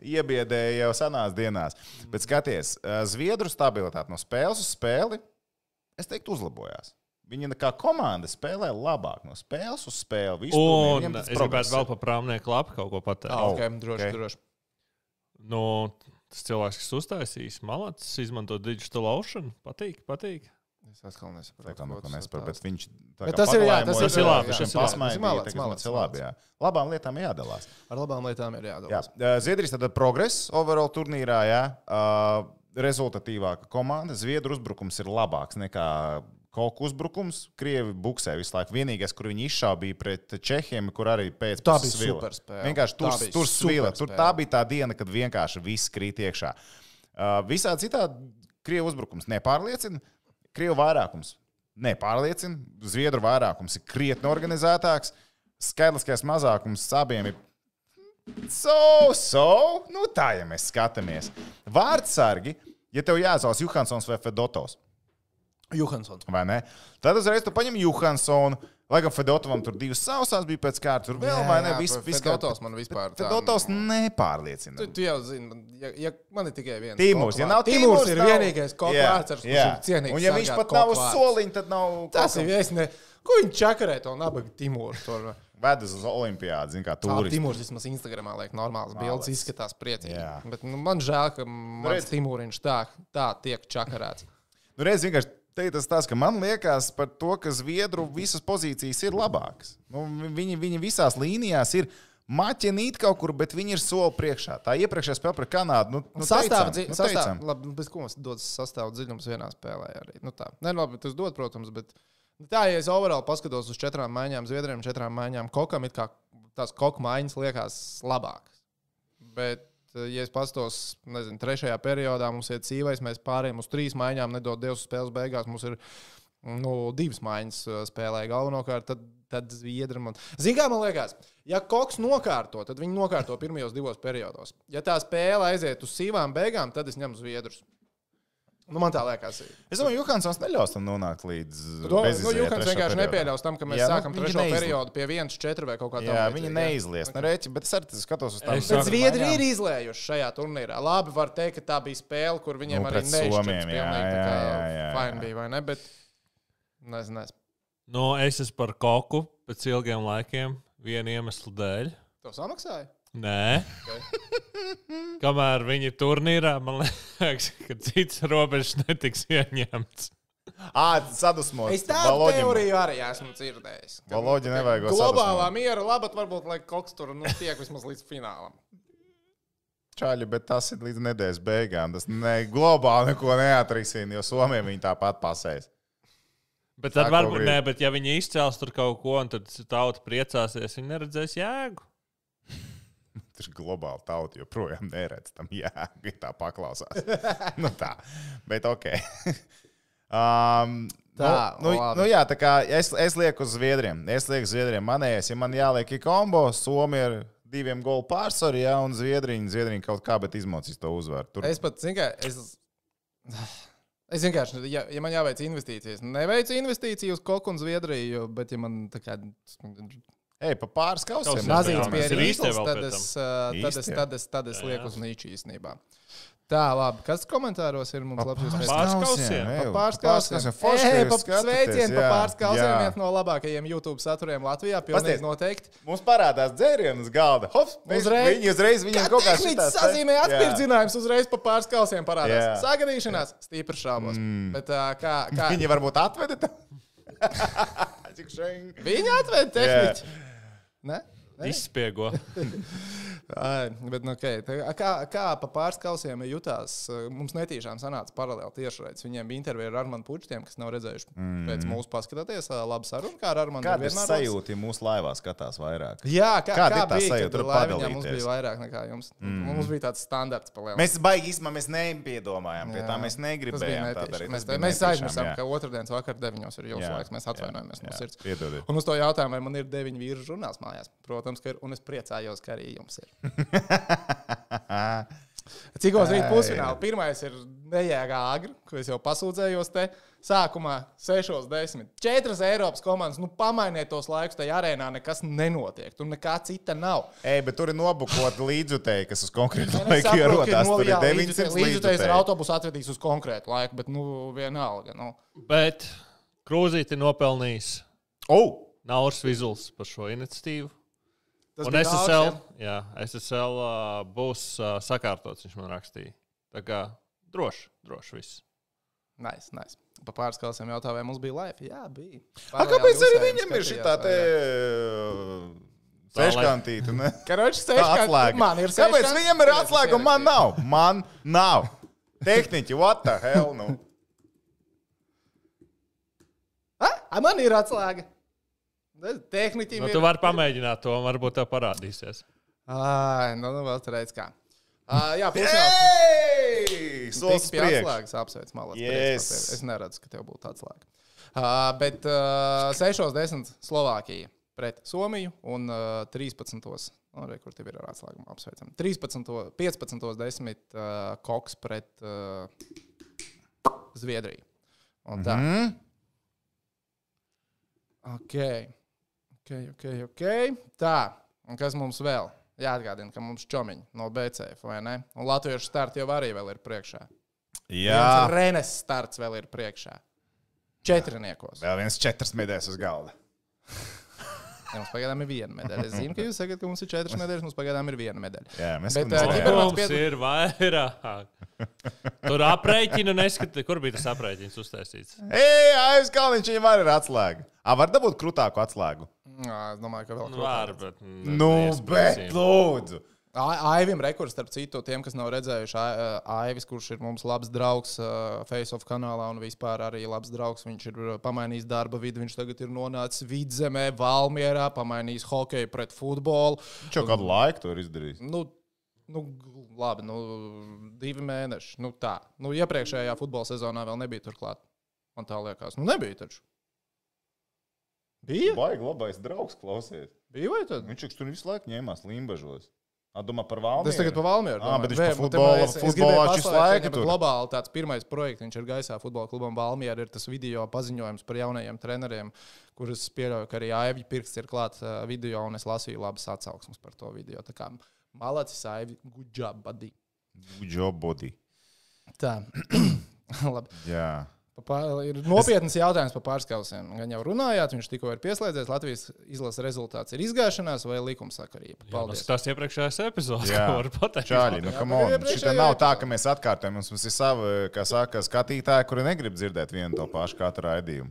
Iebiedēja jau senās dienās. Bet skaties, Zviedru stabilitāte no spēles uz spēli, es teiktu, uzlabojās. Viņi kā komanda spēlē labāk no spēles uz spēli. Un viņiem es gribētu vēl par prāmnieku lapu kaut ko pateikt. Ah, Oh, droši, ok. droši. Nu, tas cilvēks, kas uztaisīs, malācis, izmanto digital ocean. Patīk, patīk. Es atkal nesaprotu. Tā kā ko ka tas nesaprot, bet viņš tā Bet tas ir- jā, tas ir labi, šiem tas ir labi. pasmaidīja, ir malacis. labi, jā. Labām lietām jādalās. Ar labām lietām ir Jā, jādalās. eh, Zviedrijas tātad progress overall turnīrā, jā. Uh, rezultatīvāka komanda. Zviedru uzbrukums ir labāks nekā Kaut kā uzbrukums, Krievi buksē visu laiku. Vienīgais, kur viņi izšāva, bija pret Čehiem, kur arī pēc Tā puses bija svila. superspēle. Vienkārši tur, bija tur svila. Tur tā bija tā diena, kad vienkārši viss krīt iekšā. Uh, visā citā Krievu uzbrukums nepārliecina. Krievu vairākums nepārliecina. Zviedru vairākums ir krietni organizētāks. Skaitliskais mazākums abiem ir So, so, nu tā, ja mēs skatāmies. Vārdsargi, ja tev jāsauc Johansons vai Fedotovs, Johansons. vai ne? Tad uzreiz tu paņem Johansonu. Lai gan Fedotovam tur divas sausās bija pēc kārtas, tur vēl, vai ne? Viss, viss Fedotovs man vispār tā- Fedotovs nepārliecina. Tu, tu jau zini, man- ja, ja man ir tikai viens. Tīmūrs, ja nav Tīmūrs, ir nav- vienīgais kaut Jā, kāds, jā. ir cienīgs. Un ja viņš pat nav uz soliņa, tad nav. Tas ir es ne. Ko viņi čakarē to nabaga Timūru? Tur Ved uz olimpiādu, zin kā turists. Timūrs vismaz Instagramā liek normāls bildes, izskatās priecīgi. Jā. Bet nu, man žēl, ka mans redz- Timūriņš tā, tā tiek čakarēts. Nu, reiz vienkārši teikt, tas tāds, ka man liekas par to, ka Zviedru visas pozīcijas ir labākas. Nu, viņi, viņi visās līnijās ir maķenīt kaut kur, bet viņi ir soli priekšā. Tā iepriekšējā spēlē pret Kanādu. Nu, nu, Sastāv, teicām, dzi- nu, sastāv, labi, bez ko mums dodas sastāv dziļums vienā spēlē arī. Nu, tā. Nē, labi, tas dod, protams, bet tā, ja es overall paskatos uz četrām maiņām, Zviedriem četrām maiņām, kokam it kā tās koku maiņas liekas labākas. Bet, ja es pastos, nezinu, trešajā periodā mums ir cīvais, mēs pārējām uz trīs maiņām, nedod Dievs spēles beigās, mums ir nu, divas maiņas eh, spēlē galvenokārt, tad, tad Zviedri man. Ziniet, kā man liekas, ja Koks nokārto, tad viņi nokārto pirmajos divos periodos. Ja tā spēle aiziet uz sīvām beigām, tad es ņemu Zviedrus. Nu, man tā liekas. Es domāju, Juhansons neļaus tam nonākt līdz. Nu, Juhans trešā vienkārši nepieļaus tam, ka mēs Jā, nu, sākam viņi trešo neizli- periodu pie 1-4 vai kaut kā Jā, tāda. viņi neizlies. Ne reķi, bet es arī skatos uz Bet saku- Zviedri ir izlējuši šajā turnīrā. Labi, var teikt, ka tā bija spēle, kur viņiem Nu, arī Somiem, jā, jā, jā, jā, fine jā. bija, vai ne? Bet nezinu, nezinu. Nu, es esmu par koku pēc ilgiem laikiem, viena iemesla dēļ. To samaksāja? Nē, kamēr viņi turnīrā, man liekas, ka cits robežs netiks ieņemts. Ā, sadusmot. Es tādu teoriju arī esmu dzirdējis. Valoģi nevajag Globālā miera, labi, varbūt, lai kas tur nu, tiek vismaz līdz finālam. Čāļi, bet tas ir līdz nedēļas beigām. Tas ne, globāli neko neatrisina, jo Somijam viņi tāpat pasēs. Bet tad Tā, varbūt nē, bet ja viņi izcels tur kaut ko, un tad tauta priecāsies, viņi neredzēs jēgu. Tas globāli tauta, joprojām neredz tam jēgu, ja tā paklausās. nu tā, bet ok. um, Tā, nu, nu, nu, jā, tā kā es, es lieku uz Zviedriem. Es lieku Zviedriem. Manējais, ja man jāliek kombo, Somija ir diviem golu pārsvaru, jā, un Zviedrija, Zviedrija kaut kā, bet izmocīs to uzvaru. Tur Es pat, zinu, kā, es, es vienkārši, ja, ja man jāveic investīcijas, neveicu investīciju uz Koku un Zviedriju, bet ja man tā kā Ej, pa pāris kausiem. Mazīts rīkles, vēl tad es, tad es, tad es, tad es lieku uz nīču īstenībā. Tā, labi. Kas komentāros ir mums labs? iespējas? kausiem. Pa pāris kausiem. Ej, pa Sveicienu pa pāris kausiem. Viens no labākajiem YouTube saturiem Latvijā. Pilnīgi noteikti. Mums parādās dzēriens uz galda. Hops, Uzreiz. viņi uzreiz viņam Kā kaut kā šitās sazīmē atspirdzinājums uzreiz pa pāris kausiem parādās. Sagadīšanās, stīpri šaubos. Mm. Bet uh, kā, kā Viņi varbūt atveda to. Cik šeng. viņi atved tehniķi? Ne? Ne? Izspiego. Bet, nu, okay. Tā Kā, kā pa pāris kausiem jutās? Mums netīšām sanāca paralēli tiešraidē. Viņiem bija intervija ar Armānu Pučiem, kas nav redzējuši mm. pēc mūsu paskatoties. ā, Labi saruna, kā ar Armānu. Kāda ir sajūta, ja mūsu laivā skatās vairāk? Jā, kā, Kāda kā ir tā bija, sajūta? Tur laiviņā Mums bija vairāk nekā jums. Mm. Mums bija tāds standarts palielinājums. Mēs baigi īstenībā mēs nepiedomājām pie tā. Mēs negribējām tā darīt. Mēs, bija mēs aizmirsām, ka otrdienas vakar deviņos ir jūsu laiks. Mēs atvainojamies no sirds. Un uz to jautājumu, vai man ir deviņi vīru žurnāls mājās. Protams, ka ir. Un es priecājos, ka arī jums ir. Cikos rīt pusfinālā? Pirmais ir nejēgā agri, ko es jau pasūdzējos te. Sākumā 6.10. Četras Eiropas komandas, nu pamainiet tos laikus, tajā arēnā nekas nenotiek. Tur nekā cita nav. Ej, bet tur ir nobukota līdzutēji, kas uz konkrētu Es laiku no- Tur ir 900 līdzjutējs- Līdzjutējs ar līdzutēji. autobusu atvedīs uz konkrētu laiku, bet nu vienalga. Nu. Bet Krūzīti nopelnījis Oh! Nauris Vizuls par šo iniciatīvu. Tas Un SSL, Nauris, jā, SSL uh, būs uh, sakārtots, viņš man rakstīja. Tā kā droši, droši viss. Nice, nice. Pa pāris klausiem jautāju, vai mums bija laiva? Jā, bija. A, kāpēc arī viņam ir šī tā te vai ne? Karoči, seškant- Atslēga. Man ir Kāpēc seškant- viņam ir atslēga un man nav? Man nav. Tehniķi, what the hell? Nu? Ai, man ir atslēga. Tehniķi Nu, ir. tu vari pamēģināt to, varbūt tev parādīsies. Ai, nu, nu vēl tur redz kā. Uh, jā. Ei! Solis pie atslēgas apsveic malā. Yes. Es neredzu, ka tev būtu atslēga. Uh, bet uh, 6.10. Slovākija pret Somiju un uh, 13. Nu, re, kur tev ir ar atslēgumu apsveicam. 13. 15.10. Uh, Koks pret uh, Zviedriju. Un tā. Mm? Ok, ok, ok. okay. Tā, un kas mums vēl? Jāatgādina, ka mums čomiņi no BCF, vai ne? Un latviešu starts jau arī vēl ir priekšā. Jā, Renes starts vēl ir priekšā. Četrniekos. vēl viens četras medēs uz galda. Ja, mums pagaidām ir viena medaļa. Es zinu, ka jūs sakat, ka mums ir četras medaļas, mums pagaidām ir viena medaļa. Jā, mēs Bet, mēs ā, nezinām. ģibermans Mums pied- ir vairāk. Tur aprēķina neskatīt, kur bija tas aprēķins uztaisīts. Ej, Aivs Kalniņš, viņam arī ir atslēga. Ā, var dabūt krūtāku atslēgu? Jā, es domāju, ka vēl Nu, Var, bet. Nu, bet lūdzu. Aivim rekords, starp citu, tiem, kas nav redzējuši, Aivis, kurš ir mums labs draugs Face-Off kanālā un vispār arī labs draugs. Viņš ir pamainījis darba vidi, viņš tagad ir nonācis vidzemē, Valmierā, pamainījis hokeju pret futbolu. Viņš jau kādu laiku to ir izdarījis. Nu, nu, labi, nu, divi mēneši. Nu, tā. Nu, iepriekšējā futbola sezonā vēl nebija turklāt. Man tā liekas, nu, nebija taču. Bija? Baigi labais draugs, klausies. Bija vai tad? Viņš tur visu laiku ņēmās limbažos. Domā par valnu. Es tagad par Valmieru. Ā, bet viņš es futbolā paslēpt, laiku viņam tur. Globāli tāds pirmais projekts, viņš ir gaisā futbola klubam Valmiera, ir tas video paziņojums par jaunajiem treneriem, kurus pieļauju, ka arī Aivi Pirksts ir klāts video, un es lasīju labas atsauksmes par to video. Tā kā malacis Aivi, good job, buddy. Job body. Tā. Labi. Jā. Pār- Ir nopietns jautājums par pārskausiem. Gan jau runājāt, viņš tikko ir pieslēdzies. Latvijas izlases rezultāts ir izgāšanās vai likumsakarība? Jā, nu, Paldies. Tas iepriekšējais epizodes, Jā. ko var pateikt. Čāļi, nu, Jā, on. Šitā nav tā, ka mēs atkārtojam. Mums ir savi, kā saka, skatītāji, kuri negrib dzirdēt vienu to pašu katru raidījumu.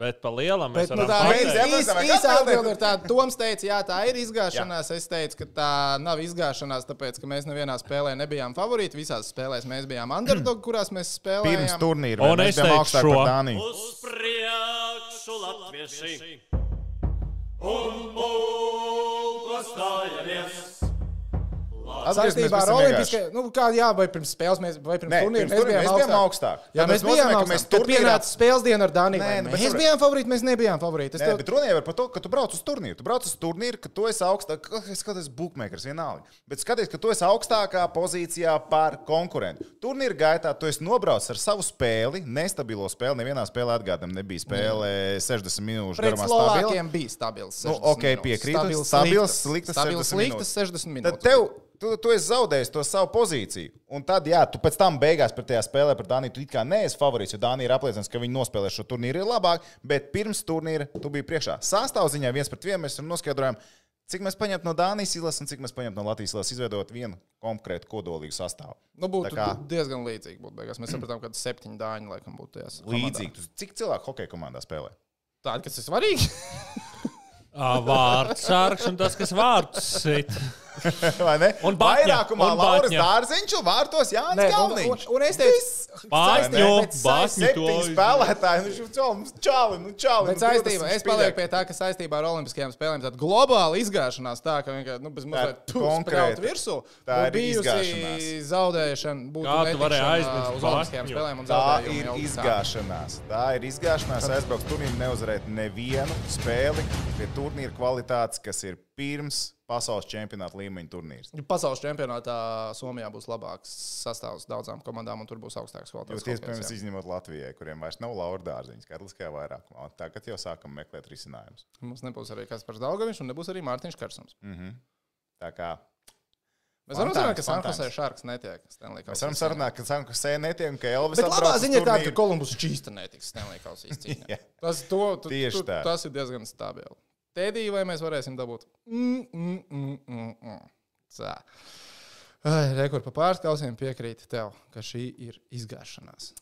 Bet pa lielam mēs Bet, nu, tā pateikt. īs- Mēs īs- ieprasām, īsa kā atbilde ir tāda. Toms teica, jā, tā ir izgāšanās. Es teicu, ka tā nav izgāšanās, tāpēc, ka mēs nevienā spēlē nebijām favorīti. Visās spēlēs mēs bijām underdog, kurās mēs Pirms spēlējām. turnīra Un vai es teikšu augstāk šo. par Dāniju. Uz priekšu latvieši un mūku stājamies. Saistībā ar Olimpiskajām, nu, kā jā, vai pirms spēles, mēs, vai pirms turnīra pirms turnīra mēs bijām augstāk. Jā, mēs bijām augstāk. mēs turnīrā- pienāca spēles diena ar Daniju. Nē, nu, Mēs tur- bijām favorīti, mēs nebijām favorīti. Es Nē, tev- bet runa jau par to, ka tu brauc uz turnīru. Tu brauc uz turnīru, ka tu esi augstāk, es skatos, bookmakers vienalga. Bet skaties, ka tu esi augstākā pozīcijā par konkurentu. Turnīra gaitā tu esi nobraucis ar savu spēli, nestabilo spēli. Nevienā spēlē atgādājumam nebija spēle 60 minūšu garumā. Slovākiem bija stabils. Nu, 60 ok, piekrītu. Stabils, sliktas. sliktas Stabils, 60 sliktas minūtes. 60 minūtes. Tad tev, tu, tu esi zaudējis to savu pozīciju. Un tad, jā, tu pēc tam beigās par tajā spēlē par Dāniju. Tu it kā neesi favorīts, jo Dānija ir apliecināts, ka viņi nospēlē šo turnīru labāk, bet pirms turnīra tu biji priekšā. Sastāvziņā viens pret vienu mēs esam noskaidrojami, cik mēs paņemam no Dānijas izlases un cik mēs paņemam no Latvijas izlases, izveidot vienu konkrētu kodolīgu sastāvu. Nu, būtu Tā kā- diezgan līdzīgi. Būtu beigās. Mēs sapratām, ka septiņi dāņi laikam būtu tajās. Līdzīgi. Tu- Cik cilvēku hokeja komandā spēlē? Tāda, kas ir svarīga. Ā, Vārds sārgs un tas, kas vārds sit. Vai ne? Un Vairākumā Batņa. Dārziņš un vārtos Jānis Nē, un, un, Kalniņš. un es teicu, saist- bāķņu to. Septiņi spēlētāji, nu, čau, mums čāli, nu, čāli. Bet nu, saistībā, 20 es palieku pie tā, ka saistībā ar Olimpiskajām spēlēm tāda globāla izgāšanās, tā ka vienkārši nu, bez mazliet Tā spēlēt virsū, Tā ir bijusi zaudēšana, būtu Kā tu varēji aizmirst uz Olimpiskajām spēlēm un Tā zaudējumi ir izgāšanās. Tā ir izgāšanās. Aizbraukt turnīrā, neuzvarēt nevienu spēli pie turnīra kvalitātes, kas ir pirms pasaules čempionāta līmeņa turnīrs. Pasaules čempionātā Somijā būs labāks sastāvs daudzām komandām, un tur būs augstāks Jūs kvalitātes. iespējams hokejs, jā. izņemot Latvijai, kuriem vairs nav Laura Dārziņas, Karliskajā vairākumā. Tagad jau sākam meklēt risinājumus. Mums nebūs arī Kaspars Daugaviņš, un nebūs arī Mārtiņš Karsums. Tā kā Mēs varam Fantāms, runāt, ka San fantāms. Jose Sharks netiek. Mēs varam sarunāt, ka Sanku sēne netiek un ka Elvis Bet labā ziņa ir tāda, ka. Kolumbus čīsta netiks Stanley Kausa izcīņā. Jā. tas, to, tu, tu, tā. tas ir diezgan stabili. Tēdī, vai mēs varēsim dabūt? Mm, mm, mm, mm, mm. Tā. Rekur pa pārskausiem piekrīt tev, ka šī ir izgāšanās.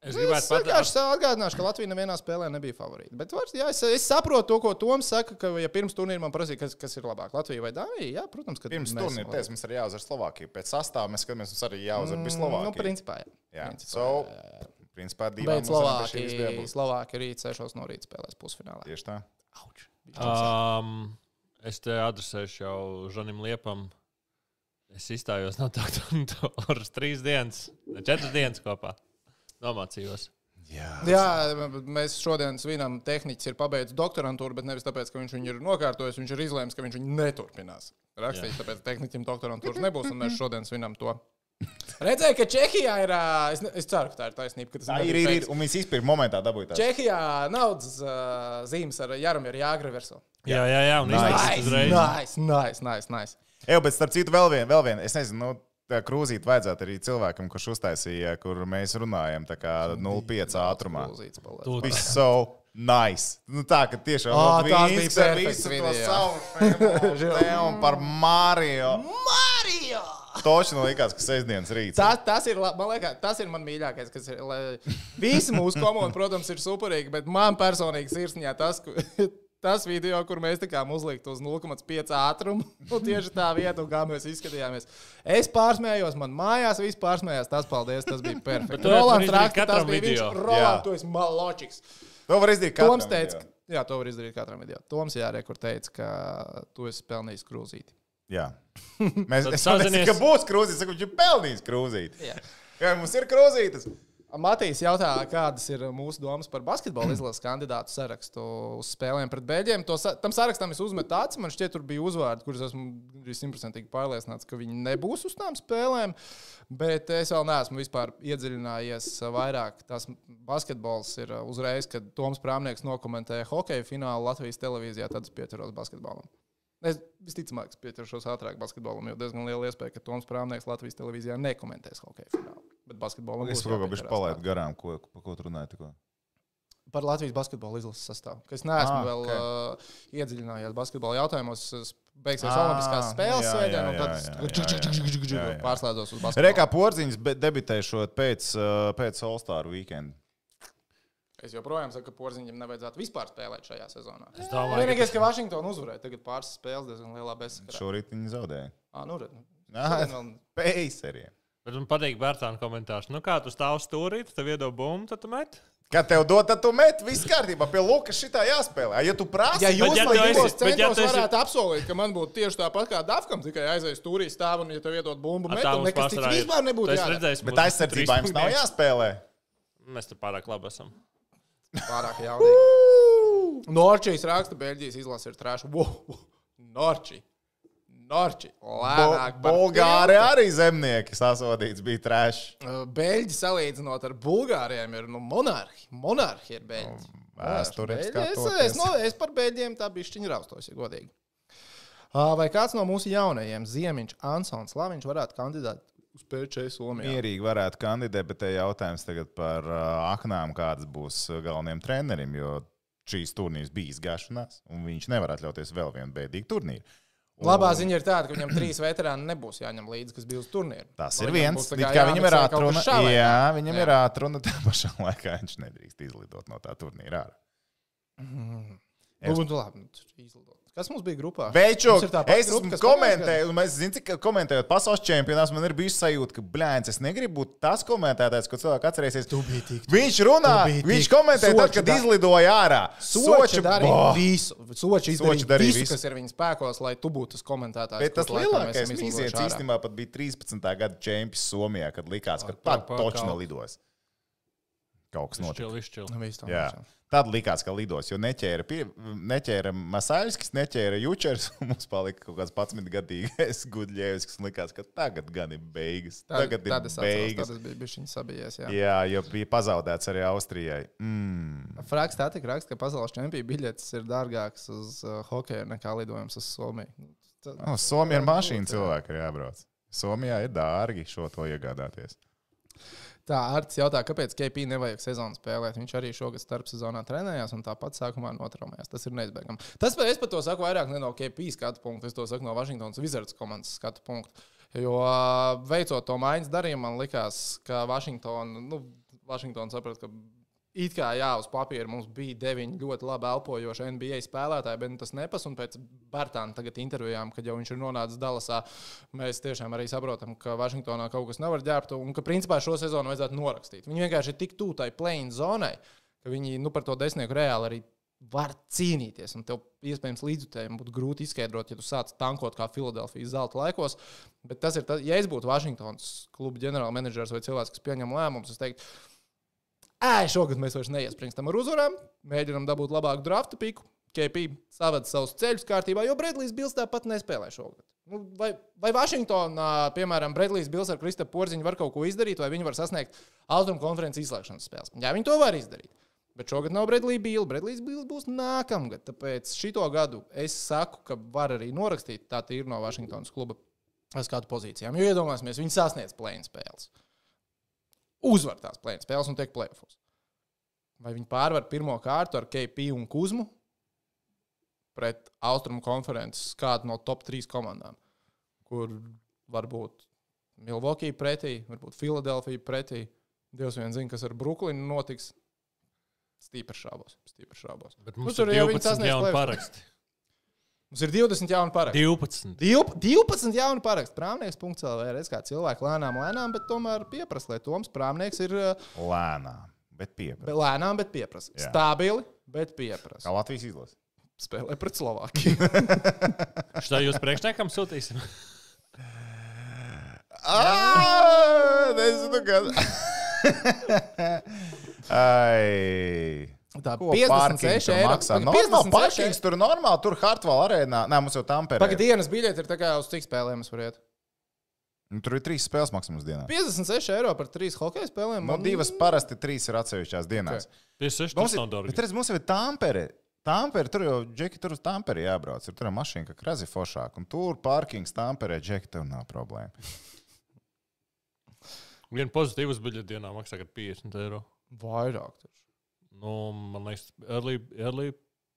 Es Es vienkārši sev atgādināšu, ka Latvija nevienā spēlē nebija favorīta. Bet var, jā, es, es saprotu to, ko Toms saka, ka, ja pirms turnīra man prasīja, kas, kas ir labāk, Latvija vai Dānija, jā, protams, ka Pirms turnīra teiks, mums arī jāuzvar Slovākija. Pēc sastāvā mēs skatāmies, mums arī jāuzvar labāki. Slovākija. Nu, principā, jā. Jā, Principā, so, jā, jā. Principā divām Bet Slovākija. Slovākija rīt 6 no rīta spēlēs pusfinālā. Tieši tā. Um, es te adresēšu jau Žanim Liepam. Es izstājos no doktoras trīs dienas, četras dienas kopā. Nomācījos. Jā. Jā, mēs šodien svinam, tehnicis ir pabeidzis doktorantūru, bet nevis tāpēc, ka viņš viņu ir nokārtojis. Viņš ir izlēms, ka viņš viņu neturpinās rakstīt. Jā. Tāpēc tehniķim doktorantūras nebūs, un mēs šodien svinam to. Redzēju, ka Čehijā ir. Es, ne- es ceru, ka tā ir taisnība. ka tas Tā ir, ir, ir. Un viņas izpirka momentā dabūja tādu. Čehijā naudas uh, zīmes ar Jaromīru Jāgreversu. Jā, jā, jā, un Nice. nice, nice, nice, nice. Jā, bet starp citu, vēl viena, vēl viena. Es nezinu, nu, tā krūzīt vajadzētu arī cilvēkam, kurš uztaisīja, kur mēs runājam, tā kā 0,5 ātrumā. Tu- Viss so nice. Nu, tā, ka tiešām Ā, tās viss bija visu to video. savu tēmu par Mario. Mario! Man likās, ka sestdienas rīts. Tas, tas, ir, man liekas, tas ir man mīļākais. kas Ir, lai, visi mūsu komandi, protams, ir superīgi, bet man personīgi sirsniņā tas, tas video, kur mēs tikām uzlikt uz 0,5 ātrumu, nu, tieši tā vieta, un kā mēs izskatījāmies. Es pārsmējos, man mājās viss pārsmējās. Tas, paldies, tas bija perfekti. Rolands raksta, tas bija viņš. video. Jā. Rolands, tu esi maločiks. To var izdarīt katram. Toms teica, jā, to var izdarīt katram video. Toms Jārē, kur teica, ka tu esi pelnījis krūzīti. Jā. Mēs teicu, ka būs krūzītis. Saku, viņš ir pelnījis krūzīt. Jā. Jā, mums ir krūzītis. Matīs jautā, kādas ir mūsu domas par basketbola izlases kandidātu sarakstu uz spēlēm pret Beļģiem. To sa tam sarakstam es uzmetu tāds, man šķiet, tur bija uzvārdi, kurus esmu gandrīz simtprocentīgi pārliecināts, ka viņi nebūs uz tām spēlēm. Bet es vēl neesmu vispār iedziļinājies vairāk. Tas basketbols ir uzreiz, kad Toms Prāmnieks nokomentēja hokeja finālu Latvijas televīzijā, tad es pieturos basketbolam. Es visticamāk, pieķeršos ātrāk basketbolam, jo diezgan liela iespēja, ka Toms Prāmnieks Latvijas televīzijā nekomentēs hokeja finālu. Bet basketbolam Es kaut kā bišķi palaidu garām, ko, pa ko tu runāji tikko. par Latvijas basketbola izlases sastāvu. Es neesmu Ah, vēl ok. okay. uh, iedziļinājies basketbola jautājumos. Es Beigsies Ah, Olimpiskās spēles jā, un tad jā, jā. pārslēdzos uz basketbolu. Rekā porziņš debitēšot pēc, uh, pēc All-Star weekend. Es joprojām saku, ka porziņam nevajadzētu vispār spēlēt šajā sezonā. Es domāju, ka Vienīgais, ka Vašingtona uzvarēja tagad pāris spēles diezgan lielā bezsakarā. Šorīt viņi zaudēja. Ah, nu, redz. Šodien vēl- Peiseriem. Bet man patīk Bērtāna komentārs. Nu, kā tu stāv stūrī, tad tev iedod bumbu, tad tu met. Kad tev dod, tad tu met, viss kārtībā. Pie Lukas šitā jāspēlē. A, Ja tu prasi, Ja jūs ja man divos bet ja centos tu esi- varētu apsolīt, ka man būtu tieši tāpat kā Dafkam, tikai aizies stūrī stāv un, ja tev iedod bumbu, A, met, tā un mums nekas cits vispār nebūtu bet aizsardzībā jums nav jāspēlē. Mēs te pārāk labi esam. Pārāk jaudīgi. Norčijas raksta, Beļģijas izlase ir trāša. Wow. Norči. Norči. Lēnāk. par Bulgāri arī zemnieki sasodīts bija. Uh, Beļģi salīdzinot ar Bulgāriem ir nu, monarhi. Monarhi ir Beļģi. vēsturiski Beļģi. Es, skatoties. es, no, es par Beļģiem tā bišķiņu raustos, ja godīgi. Vai kāds no mūsu jaunajiem, Ziemiņš, Ansons, Laviņš, varētu kandidēt uz PČ Somijā? Mierīgi varētu kandidēt, bet te jautājums tagad par uh, aknām, kādas būs galvenajiem trenerim, jo šīs turnīrs bija izgāšanās, un viņš nevar atļauties vēl vienu bēdīgu turnīru. Un Labā ziņa ir tāda, ka viņam trīs veterāni nebūs jāņem līdzi, kas bija uz turnīra. Tas ir viens. būs kā viņam ir šāvējā? jā, viņam Jā. ir atruna, tā pašā laikā viņš nedrīkst izlidot no tā turnīra. ārā. Nu, nu, labi, nu, izlidot. Kas mums bija grupā? Pati es grupa, esmu komentējis, un mēs zinām, ka komentējot pasaules čempionāts, man ir bijis sajūta, ka, blēņas, es negribu būt tas komentētājs, ko cilvēks atcerēsies. Tu tik Viņš runā, Tu biji viņš tik- komentē, tad, kad da- izlidoja ārā. Soči darīja boh! visu. Soči Soči darīja visu, visu. kas ir viņa spēkos, lai tu būtu tas komentētājs. Bet tas lielākais mīziens īstenībā pat bija 13. gada čempions Somijā, kad likās, ka pat pa- točno lidos. Kaut kas notika. Izšķil, izšķil. Nu, Jā. Tad likās, ka lidos, jo neķēra, pie, neķēra Masaļskis, neķēra Jučers. un Mums palika kaut kāds 11 gadīgais Gudļevskis. un Likās, ka tagad gan ir beigas. Tagad tad ir atceros, beigas. tad es biju bišķiņ sabijies. Jā. Jā, jo bija pazaudēts arī Austrijai. Mm. Frāks tā tik raksta, ka pasaules čempionu biļetes ir dārgākas uz uh, hokeju nekā lidojums uz Somiju. Nu, tad- Oh, Somija ir varētu mašīna, būt, jā. cilvēki ir jābrauc. Somijā ir dārgi šo to iegādāties. Tā Arts jautā, kāpēc KP nevajag sezonu spēlēt. Viņš arī šogad starp sezonā trenējās un tāpat sākumā notraumējās. Tas ir neizbēgami. Tas es par to saku vairāk ne no KP skatu punkta, es to saku no Washingtonas Wizards komandas skatu punkta. Jo veicot to maiņas darījumu, man likās, ka Washington, nu, Washington saprot, ka it kā jā, uz papīra mums bija deviņi ļoti labi elpojoši NBA spēlētāji, bet nu tas nepas. Un pēc Bartāna tagad intervijām, kad jau viņš ir nonācis Dallasā, mēs tiešām arī saprotam, ka Vašingtonā kaut kas nevar ģērbt un ka principā šo sezonu vajadzētu norakstīt. Viņi vienkārši ir tik tuvu tai plēņu zonai, ka viņi nu, par to desmitnieku reāli arī var cīnīties. Un tev iespējams līdzjutējiem būtu grūti izskaidrot, ja tu sāc tankot kā Filadelfijas zelta laikos. Bet tas ir tas, ja es būtu Vašingtonas kluba ģenerālmenedžers vai cilvēks, kas pieņem lēmumus, es teiktu, ej, šogad mēs vairs neiespringstam ar uzvarām, mēģinam dabūt labāku draftu piku. KP savada savus ceļus kārtībā, jo Bredlijs Bils tāpat nespēlē šogad. Nu, vai, vai Vašingtonā, piemēram, Bredlijs Bils ar Kristapam Porziņu var kaut ko izdarīt, vai viņi var sasniegt Austrumu konferences izslēgšanas spēles? Jā, viņi to var izdarīt. Bet šogad nav Bredlīs Bīls. Bredlīs Bīls būs nākamgad. Tāpēc šito gadu es saku, ka var arī norakstīt tā ir no Vašingtonas kluba uz kādu pozīcijām. Jo iedomāsimies, viņi sasniedz plēņu spēles. Uzvar tās plēņu spēles un tiek plēfos. Vai viņi pārvar pirmo kārtu ar KP un Kuzmu pret Austrumu konferences kādu no top 3 komandām, kur varbūt Milvokija pretī, varbūt Filadelfija pretī. Dievs vien zina, kas ar Brooklynu notiks. Stīpri šaubos. Stīpri šaubos. Bet Nu, mums tur ir jau viņi 12 sasniedz jauni paraksti. Mums ir 20 jauni paraksti. 12. Div- 12 jauni paraksti. Prāmnieks. CELV. Redz, kā cilvēki lēnām, lēnām, bet tomēr pieprasa, lai Toms Prāmnieks ir uh, Lēnām, bet pieprasa. lēnām, bet pieprasa. Jā. Stabili, bet pieprasa. Kā Latvijas izlase. Spēlē pret Slovākiju. Šitā jūs priekšniekam sūtīsim? Ah, nezinu, kad. Ai. Tā Ko 56 parkings tur eiro. maksā? Normāli, 56 parkings tur normāli, tur Hartwell arēnā. Nē, mums jau tam pērk. Pagaid, dienas biļete ir tā kā uz cik spēlēm es varu iet? Nu, tur ir trīs spēles maksimums dienā. 56 eiro par trīs hokeja spēlēm. No man- divas parasti trīs ir atsevišķās dienās. 56 Mums tas ir, nav dārgi. bet redz, mums jau ir Tampere. Tampere, tur jau džeki, tur uz Tampere jābrauc. Ir tur ir mašīna, ka krazi foršāk. Un tur parkings Tampere, džeki, tev nav problēma. Viena pozitīvas biļete dienā maksā kad 50 eiro. Vairāk. taču. Nu, man liekas, early, early,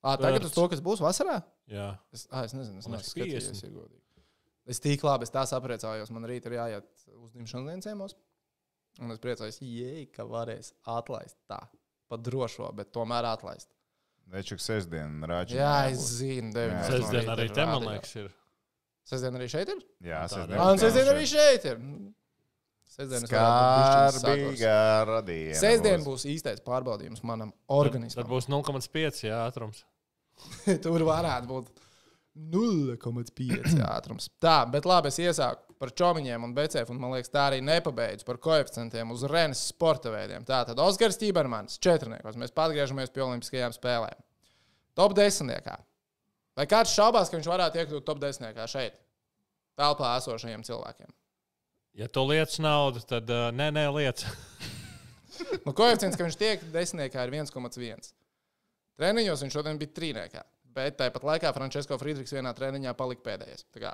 Ā, tagad uz to, kas būs vasarā? jā. Es, à, es nezinu, es Man neesmu liekas, skatījis. 50. ja godīgi. Es tik labi, es tā sapriecājos. Man rīt ir jāiet uzņemšanas dienas ciemos. Un es priecājos, jē, ka varēs atlaist tā. Pa drošo, bet tomēr atlaist. Večuk sestdien rāķi. Jā, es zinu, deviņas. Sestdien arī te, man liekas, ir. Sestdien arī šeit ir? Jā, Tā sestdien. Un sestdien arī šeit ir. Sestdien es sakurs. Skarbīga radiena. Sestdien būs. īstais pārbaudījums manam Tad organismam. būs 0,5 jā, ātrums. Tur varētu būt 0,5 ātrums. Tā, bet labi, es iesāku par čomiņiem un becēm, un man liekas, tā arī nepabeidzu par koeficientiem uz Renes sporta veidiem. Tā tad Oskars Tībermans, četrniekos. Mēs atgriežamies pie Olimpiskajām spēlēm. Top 10. Vai kāds šaubās, ka viņš varētu iekļūt top 10. šeit, telpā esošajiem cilvēkiem? Ja tu lietas naudu, tad uh, nē, nē, lietas. Nu, koeficients, ka viņš tiek desmitniekā, ir 1,1. Treniņos viņš šodien bija trīniekā. Bet tāpat laikā Frančisko Friedrichs vienā treniņā palika pēdējais. Tā kā,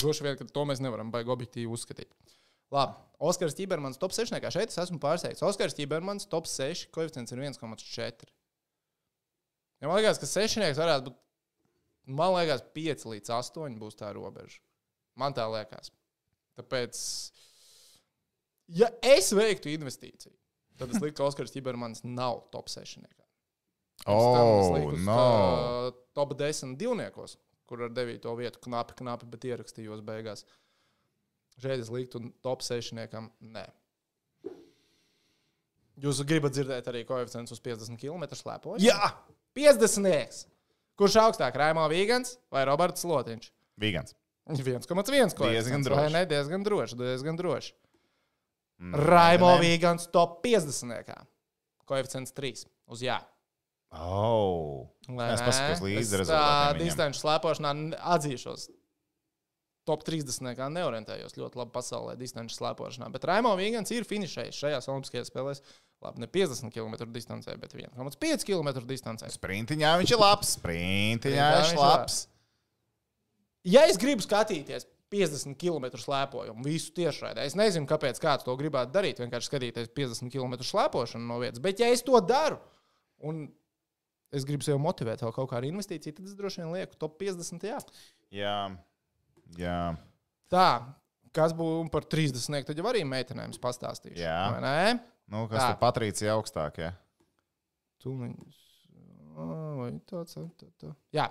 droši vien, ka to mēs nevaram baigi objektīvi uzskatīt. Labi, Oskars Čibermans top 6. Šeit es esmu pārsteigts. Oskars Čibermans top 6, koeficients ir 1,4. Ja man liekas, ka sešnieks varētu būt, man liekas, 5 līdz 8 būs tā robeža. Man tā liekas. Tāpēc, ja es veiktu investīciju, tad es liktu, ka Oskars Čibermans nav top 6. Oh, no. uh, top 10 divniekos, kur ar 9. vietu knapi, knapi, bet ierakstījos beigās. Šeit es liktu top 6. Nē. Jūs gribat dzirdēt arī koeficients uz 50 km slēpoju? Jā! 50. Kurš augstāk, Raimons Vīgans vai Roberts Lotiņš? Vīgans. 1,1 Diezgan koeficients. droši. vai Ne, diezgan droši. Diezgan droši. Mm, Raimons ne. Vīgans top 50. Koeficients 3 uz jā. Oh. Vai Es paskatos līdzi Es tā rezultātiem distanču slēpošanā atzīšos. Top 30. kā neorientējos ļoti labi pasaulē, distanču slēpošanā. Bet Raimons Vīgans ir finišējis šajās Olimpiskajās spēlēs. Labi, ne 50 km distancē, bet 1,5 km distancē. Sprintiņā viņš ir labs. Sprintiņā viņš ir ir labs. Ja es gribu skatīties 50 km slēpojumu, visu tiešraidē, es nezinu, kāpēc kāds to gribētu darīt. Vienkārši skatīties 50 km slēpošanu no vietas. Bet, ja es to daru, un es gribu sev motivēt vēl kaut kādu investīciju, tad es droši vien lieku top 50. Jā. Jā. Jā. Tā, kas būtu par 30, tad jau arī meitenēm pastāstīšu. Jā. Nu, kas tur Patricija augstāk? Ja? Vai tāds, tā, tā, tā. Jā.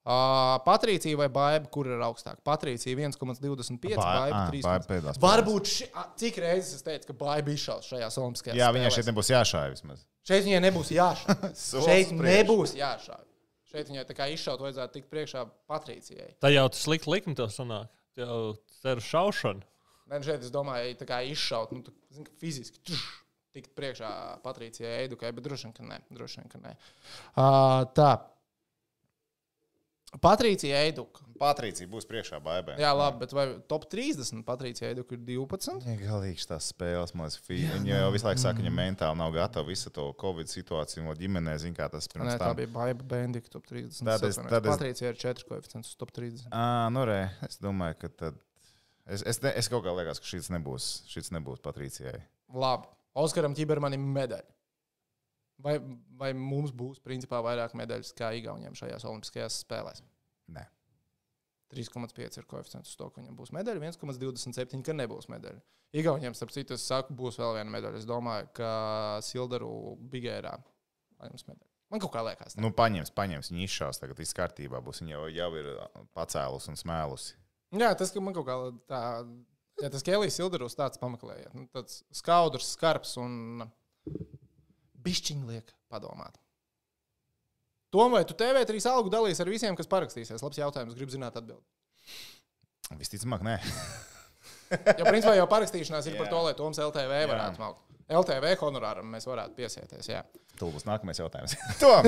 Uh, Patricija vai Baiba, kur ir augstāk? Patricija 1,25, Baiba 3. pēdās. Varbūt ši, a, cik reizes es teicu, ka Baiba izšaus šajās olimpiskajās Jā, viņai šeit nebūs jāšāja vismaz. Šeit viņai nebūs. Solis šeit uz priekšu. nebūs jāšauj. Šeit viņai tā kā izšaut vajadzētu tikt priekšā Patricijai. Tā jau tas slikti likmi to sanāk. Jau ceru šaušanu. Nē, nu šeit es domāju, tā kā izšaut, nu, tā, zin, ka fiziski tš, tikt priekšā Patricijai Eidukai, bet droši vien, ka nē. Droši vien, ka nē. Uh, tā. Patricija Eiduka. Patricija būs priekšā baigā. Jā, labi, bet vai top 30 Patricija Eiduka ir 12? Viņa galīgi tās spēles, man liekas, fi- viņa jau visu laiku saka, ka viņa mentāli nav gatava visu to Covid situāciju, no ģimenē, zina, kā tas Nē, pirms tā tam. bija Baiba Bendika top 30. Tad es- tad es- Patricija ir 4 koeficients uz top 30. Ā, nu, re, es domāju, ka tad. Es, es, ne, es kaut kā liekas, ka šis nebūs, šis nebūs Patricijai. Labi. Oskaram Čibermanim medaļa. Vai, vai mums būs principā vairāk medaļas kā Igauniem šajās Olimpiskajās spēlēs? Nē. 3,5 ir koeficients uz to, ka viņam būs medaļa, 1,27 ka nebūs medaļa. Igauniem, starp citu, es saku, būs vēl viena medaļa. Es domāju, ka Sildaru Bigērā paņems medaļu. Man kaut kā liekas, tā. Nu, paņems, paņems. Viņa izšaus, tagad viss kārtībā būs. Viņa jau, jau ir pacēlus un smēlusi. Jā, tas, ka man kaut kā tā, ja tas Kēlīs Sildarus tāds pameklējiet. Nu, tāds skaudrs, skarbs un bišķiņ liek padomāt. Tom, vai tu TV3 algu dalīs ar visiem, kas parakstīsies? Labs jautājums, gribu zināt atbildi. Visticamāk, nē. Ja principā jau parakstīšanās ir par Jā. to, lai Toms LTV varētu maukt. LTV honorāram mēs varētu piesieties. Jā. Tur būs nākamais jautājums. Tom,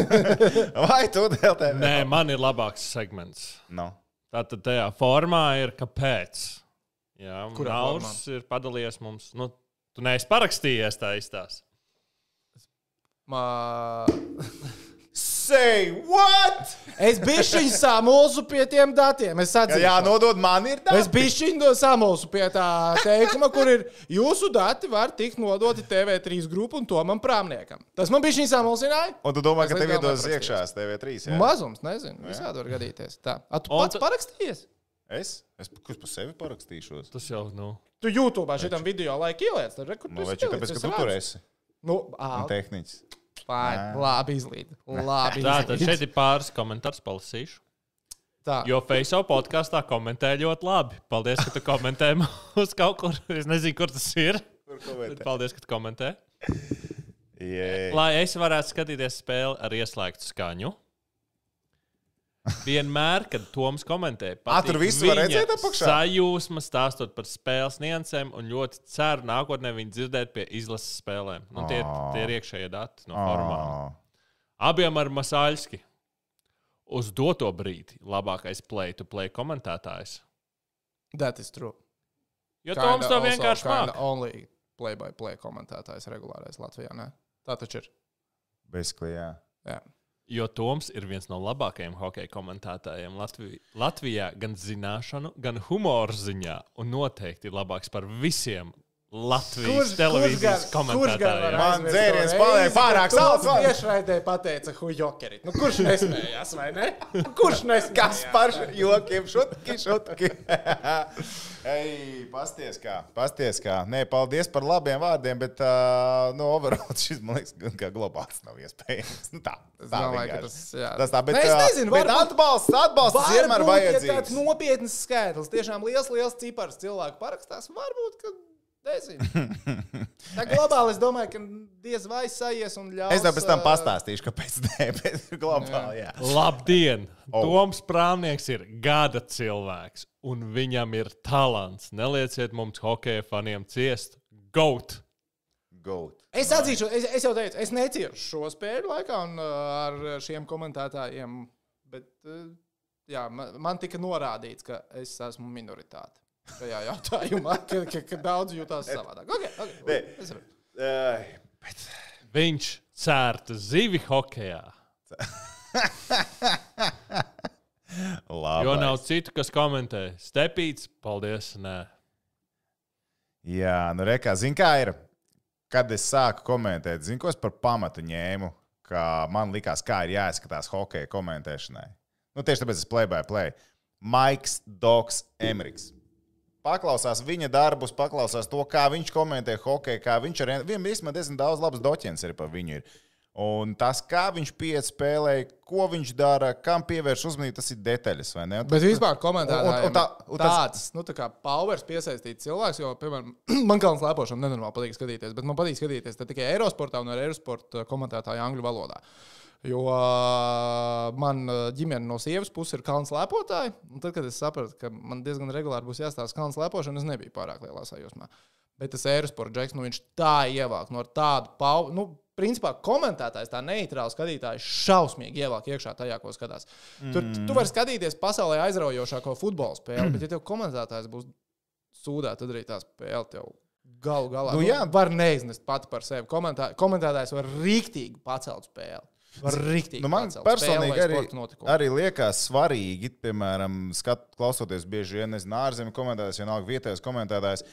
vai tu dēļ Nē, man ir labāks segments. No. Tātad tajā formā ir kāpēc. Jā, Kurā Nauris ir padalījies mums. Nu, tu neesi parakstījies tā izstāst. Ma... Say what? Es bišķiņ samulsu pie tiem datiem. Es Jā, atzīstu. jā nodod man ir tā. Es to samulsu pie tā teikuma, kur ir jūsu dati var tikt nodoti TV3 grupu un to man prāmniekam. Tas man bišķiņ samulsināja. Un tu domā, Es ka tev iedos iekšā TV3? Jā? Mazums, nezinu. Visādi var gadīties. Tā. A, tu Un pats tu- parakstījies? Es? Es kurš par sevi parakstīšos? Tas jau, nu, Tu YouTube šitam video laiku ieliec. Tad, re, kur Nu, vai tāpēc, ka tu tur esi? Nu, ā, tehniķis. Fine. Labi izlīd. Labi tā tad šeit ir pāris komentārus palasīšu. Tā. Jo Facebook podkāstā komentē ļoti labi. Paldies, ka tu komentē uz kaut kur. Es nezinu, kur tas ir. Bet paldies, ka tu komentē. Yeah. Lai es varētu skatīties spēli ar ieslēgtu skaņu. Vienmēr, kad Toms komentē, Ā, tur patīk visu var redzēt apakšā? Sajūsma stāstot par spēles niansēm un ļoti ceru nākotnē viņu dzirdēt pie izlases spēlēm. Nu, tie, ir, tie ir iekšējie dati no formām. Oh. Abiem ar Masāļski. Uz doto brīdi labākais play-to-play komentētājs. That is true. Jo Toms to vienkārši kinda māk. Only play-by-play komentētājs regulārais Latvijā. Ne? Tā taču ir. Basically, jā. Jā. Jo Toms ir viens no labākajiem hokeja komentētājiem Latvijā, Latvijā gan zināšanu, gan humoru ziņā. Un noteikti labāks par visiem Latvijas televīzijas komentētājiem. Man dzēriens paliek pārāk salds, tiešraidē pateica, hu jokeri. Nu, kurš nesmējās, vai ne? Kurš nesmējās? Kas par jokiem šutki, šutki? Ei, pasties kā, pasties kā. Nē, paldies par labiem vārdiem, bet, uh, nu, overall šis, man liekas, gan kā globāls nav iespējams. Nu, tā, tā domāju, tas, jā. tas tā, bet, Nē, es nezinu, bet varbūt- atbalsts, atbalsts vienmēr Varbūt, ja tāds vajadzīgs. nopietns skaitlis, tiešām liels, liels cipars cilvēku parakstās, varbūt, ka nezinu. Tā globāli es domāju, ka diez vai sajies un ļaus. Es tev pēc tam pastāstīšu, kāpēc nē, bet globāli, jā. Labdien! Oh. Toms Prāvnieks ir gada cilvēks, un viņam ir talants. Nelieciet mums, hokeja faniem, ciest. Goat! Goat. Es atzīšu, es, es jau teicu, es neciešu šo spēļu laikā un, uh, ar šiem komentētājiem. Bet uh, jā, man, man tika norādīts, ka es esmu minoritāte šajā jautājumā, ka, ka, ka daudz jūtas savādāk. Okay, okay, Nē. saprotu. Ai, Viņš cērta zivi hokejā, Labi. jo nav citu, kas komentē. Stepīts, paldies! Nē. Jā, nu rekā, zini, kā ir. Kad es sāku komentēt, zinu, ko es par pamatu ņēmu, ka man likās, kā ir jāizskatās hokeja komentēšanai. Nu, tieši tāpēc es play by play. Maiks Dogs Emriks. Paklausās viņa darbus, paklausās to, kā viņš komentē hokeju, kā viņš ar viņu. Īstenībā diezgan daudz labas doķienas arī par viņu ir. Un tas, kā viņš piespēlē, ko viņš dara, kam pievērš uzmanību, tas ir detaļas. Un Bet tas- vispār komentētājiem Un- un tā- un tas- tāds, nu, tā kā powers piesaistīts cilvēks, jo, piemēram, man kalns lepošana nenormāli patīk skatīties, bet man patīk skatīties tikai Eirosportā un ar Eirosporta komentētāju angļu valodā. Jo man ģimene no sievas puses ir kalns lepotāji, un tad, kad es sapratu, ka man diezgan regulāri būs jāstāsta kalns lepošana, es nebiju pārāk lielā sajūsmā. Bet tas Eirosporta džeks, nu, viņš tā ievāk no tādu pauzu. Nu, Principā komentētājs, tā neitrāls skatītājs, šausmīgi ievāk iekšā tajā, ko skatās. Tur mm. tu vari skatīties pasaulē aizraujošāko futbola spēli, bet, ja tev komentētājs būs sūdā, tad arī tā spēle tev galu galā Nu, nu, var neiznest pati par sevi. Komentā, komentētājs var rīktīgi pacelt spēli. Nu, man personīgi arī, arī liekas svarīgi, piemēram, skat, klausoties bieži vien ārzemju komentētājs, vienalga vietējais komentētājs,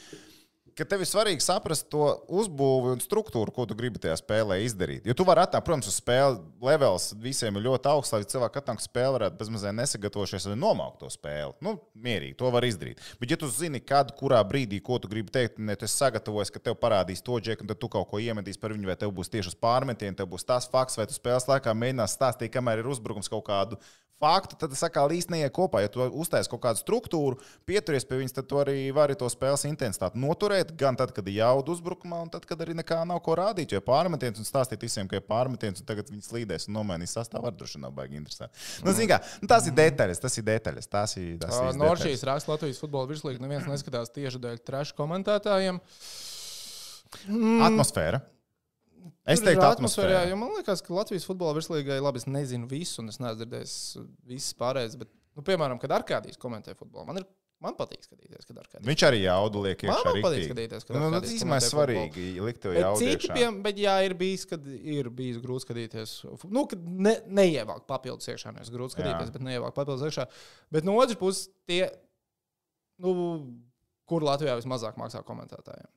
ka tev ir svarīgi saprast to uzbūvi un struktūru, ko tu gribi tajā spēlē izdarīt. Jo tu vari atnākt, protams, uz spēli levels visiem ir ļoti augsts, lai cilvēki uz spēli, varētu bezmazliet nesagatavoties un nomaukt to spēli. Nu, mierīgi, to var izdarīt. Bet, ja tu zini, kad, kurā brīdī, ko tu gribi teikt, un ja tu esi sagatavojies, ka tev parādīs to džeku, un tad tu kaut ko iemetīs par viņu, vai tev būs tieši uz pārmetienu, tev būs tas fakts, vai tu spēles laikā mēģinās stāstīt, kamēr ir uzbrukums kaut kādu faktu, tad tas atkal īsti neiet kopā. Ja tu uztaisīsi kaut kādu struktūru, pieturies pie viņas, tad tu arī vari to spēles intensitāti noturēt. Gan tad, kad ir jauda uzbrukumā, un tad, kad arī nekā nav ko rādīt. Jo pārmetiens un stāstīt visiem, ka ir pārmetiens, un tagad viņi slīdēs un nomainīs sastāvā, droši vien nav baigi interesanti. Nu, zini kā, nu, tas ir detaļas, tas ir detaļas. Tas ir, tas ir detaļas. Noršīs raksta Latvijas futbola virslīga. Neviens neskatās tieši dēļ trešu komentētājiem. Atmosfēra. Es teiktu, jā, jo man liekas, ka Latvijas futbola virslīgai, labi, es nezinu visu, un es neesmu dzirdējis visas pārējās, bet, nu, piemēram, kad Arkādijs komentē futbolu, man, ir, man patīk skatīties, kad Arkādijs. Viņš arī jaudu liek iekšā. man patīk skatīties, kad Nu, nu, Arkādijs tas ir svarīgi, likt to jaudu citi, piem, bet jā, ir bijis, kad ir bijis grūti skatīties. Nu, kad ne, neievākt papildus iekšā. Nevis grūti skatīties, Jā. bet neievākt papildus iekšā. Bet no otras puses, tie, nu, kur Latvijā vismazāk maksā komentētājiem?